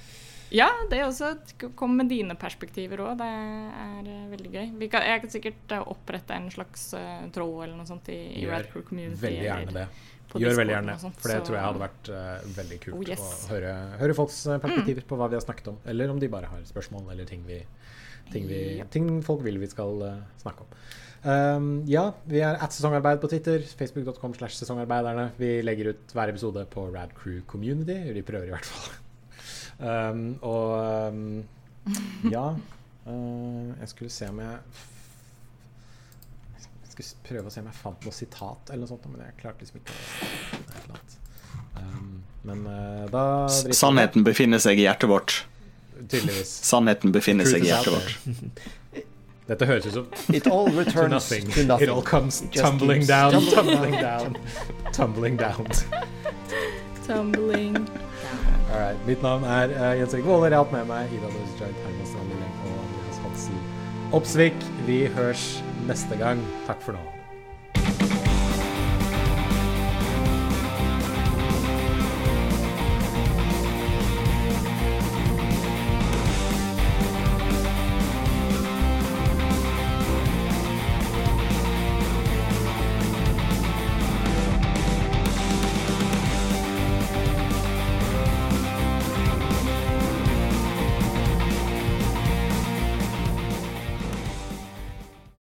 Ja, det er også. Kom med dine perspektiver òg. Det er eh, veldig gøy. Vi kan, jeg kan sikkert eh, opprette en slags uh, tråd eller noe sånt i, i Gjør Crew Community. Veldig gjerne det. Gjør veldig gjerne sånt, for det så- tror jeg hadde vært uh, veldig kult Oh, yes. å høre, høre folks perspektiver perspektiver på hva vi har snakket om. Eller om de bare har spørsmål eller ting, vi, ting, vi, Ja. ting folk vil vi skal uh, snakke om. Um, ja, vi er at sesongarbeid på Twitter. Facebook.com slash sesongarbeiderne. Vi legger ut hver episode på Rad Crew Community. Vi prøver i hvert fall. Um, og um, ja uh, Jeg skulle se om jeg Jeg skulle prøve å se om jeg fant noe sitat eller noe sånt, men jeg klarte liksom ikke å. Um, men uh, da. Sannheten befinner seg i hjertet vårt. Tydeligvis. Sannheten befinner seg i hjertet vårt. Dette høres ut som It all to returns nothing. to nothing. It all comes Just tumbling down, tumbling down, tumbling down. Tumbling. All right. Mitt navn er uh, Jens Erik Våler. Jeg har hatt med meg Ida Louise Joint, Herman Strandberg og Andreas Hansen Opsvik. Vi høres neste gang. Takk for nå.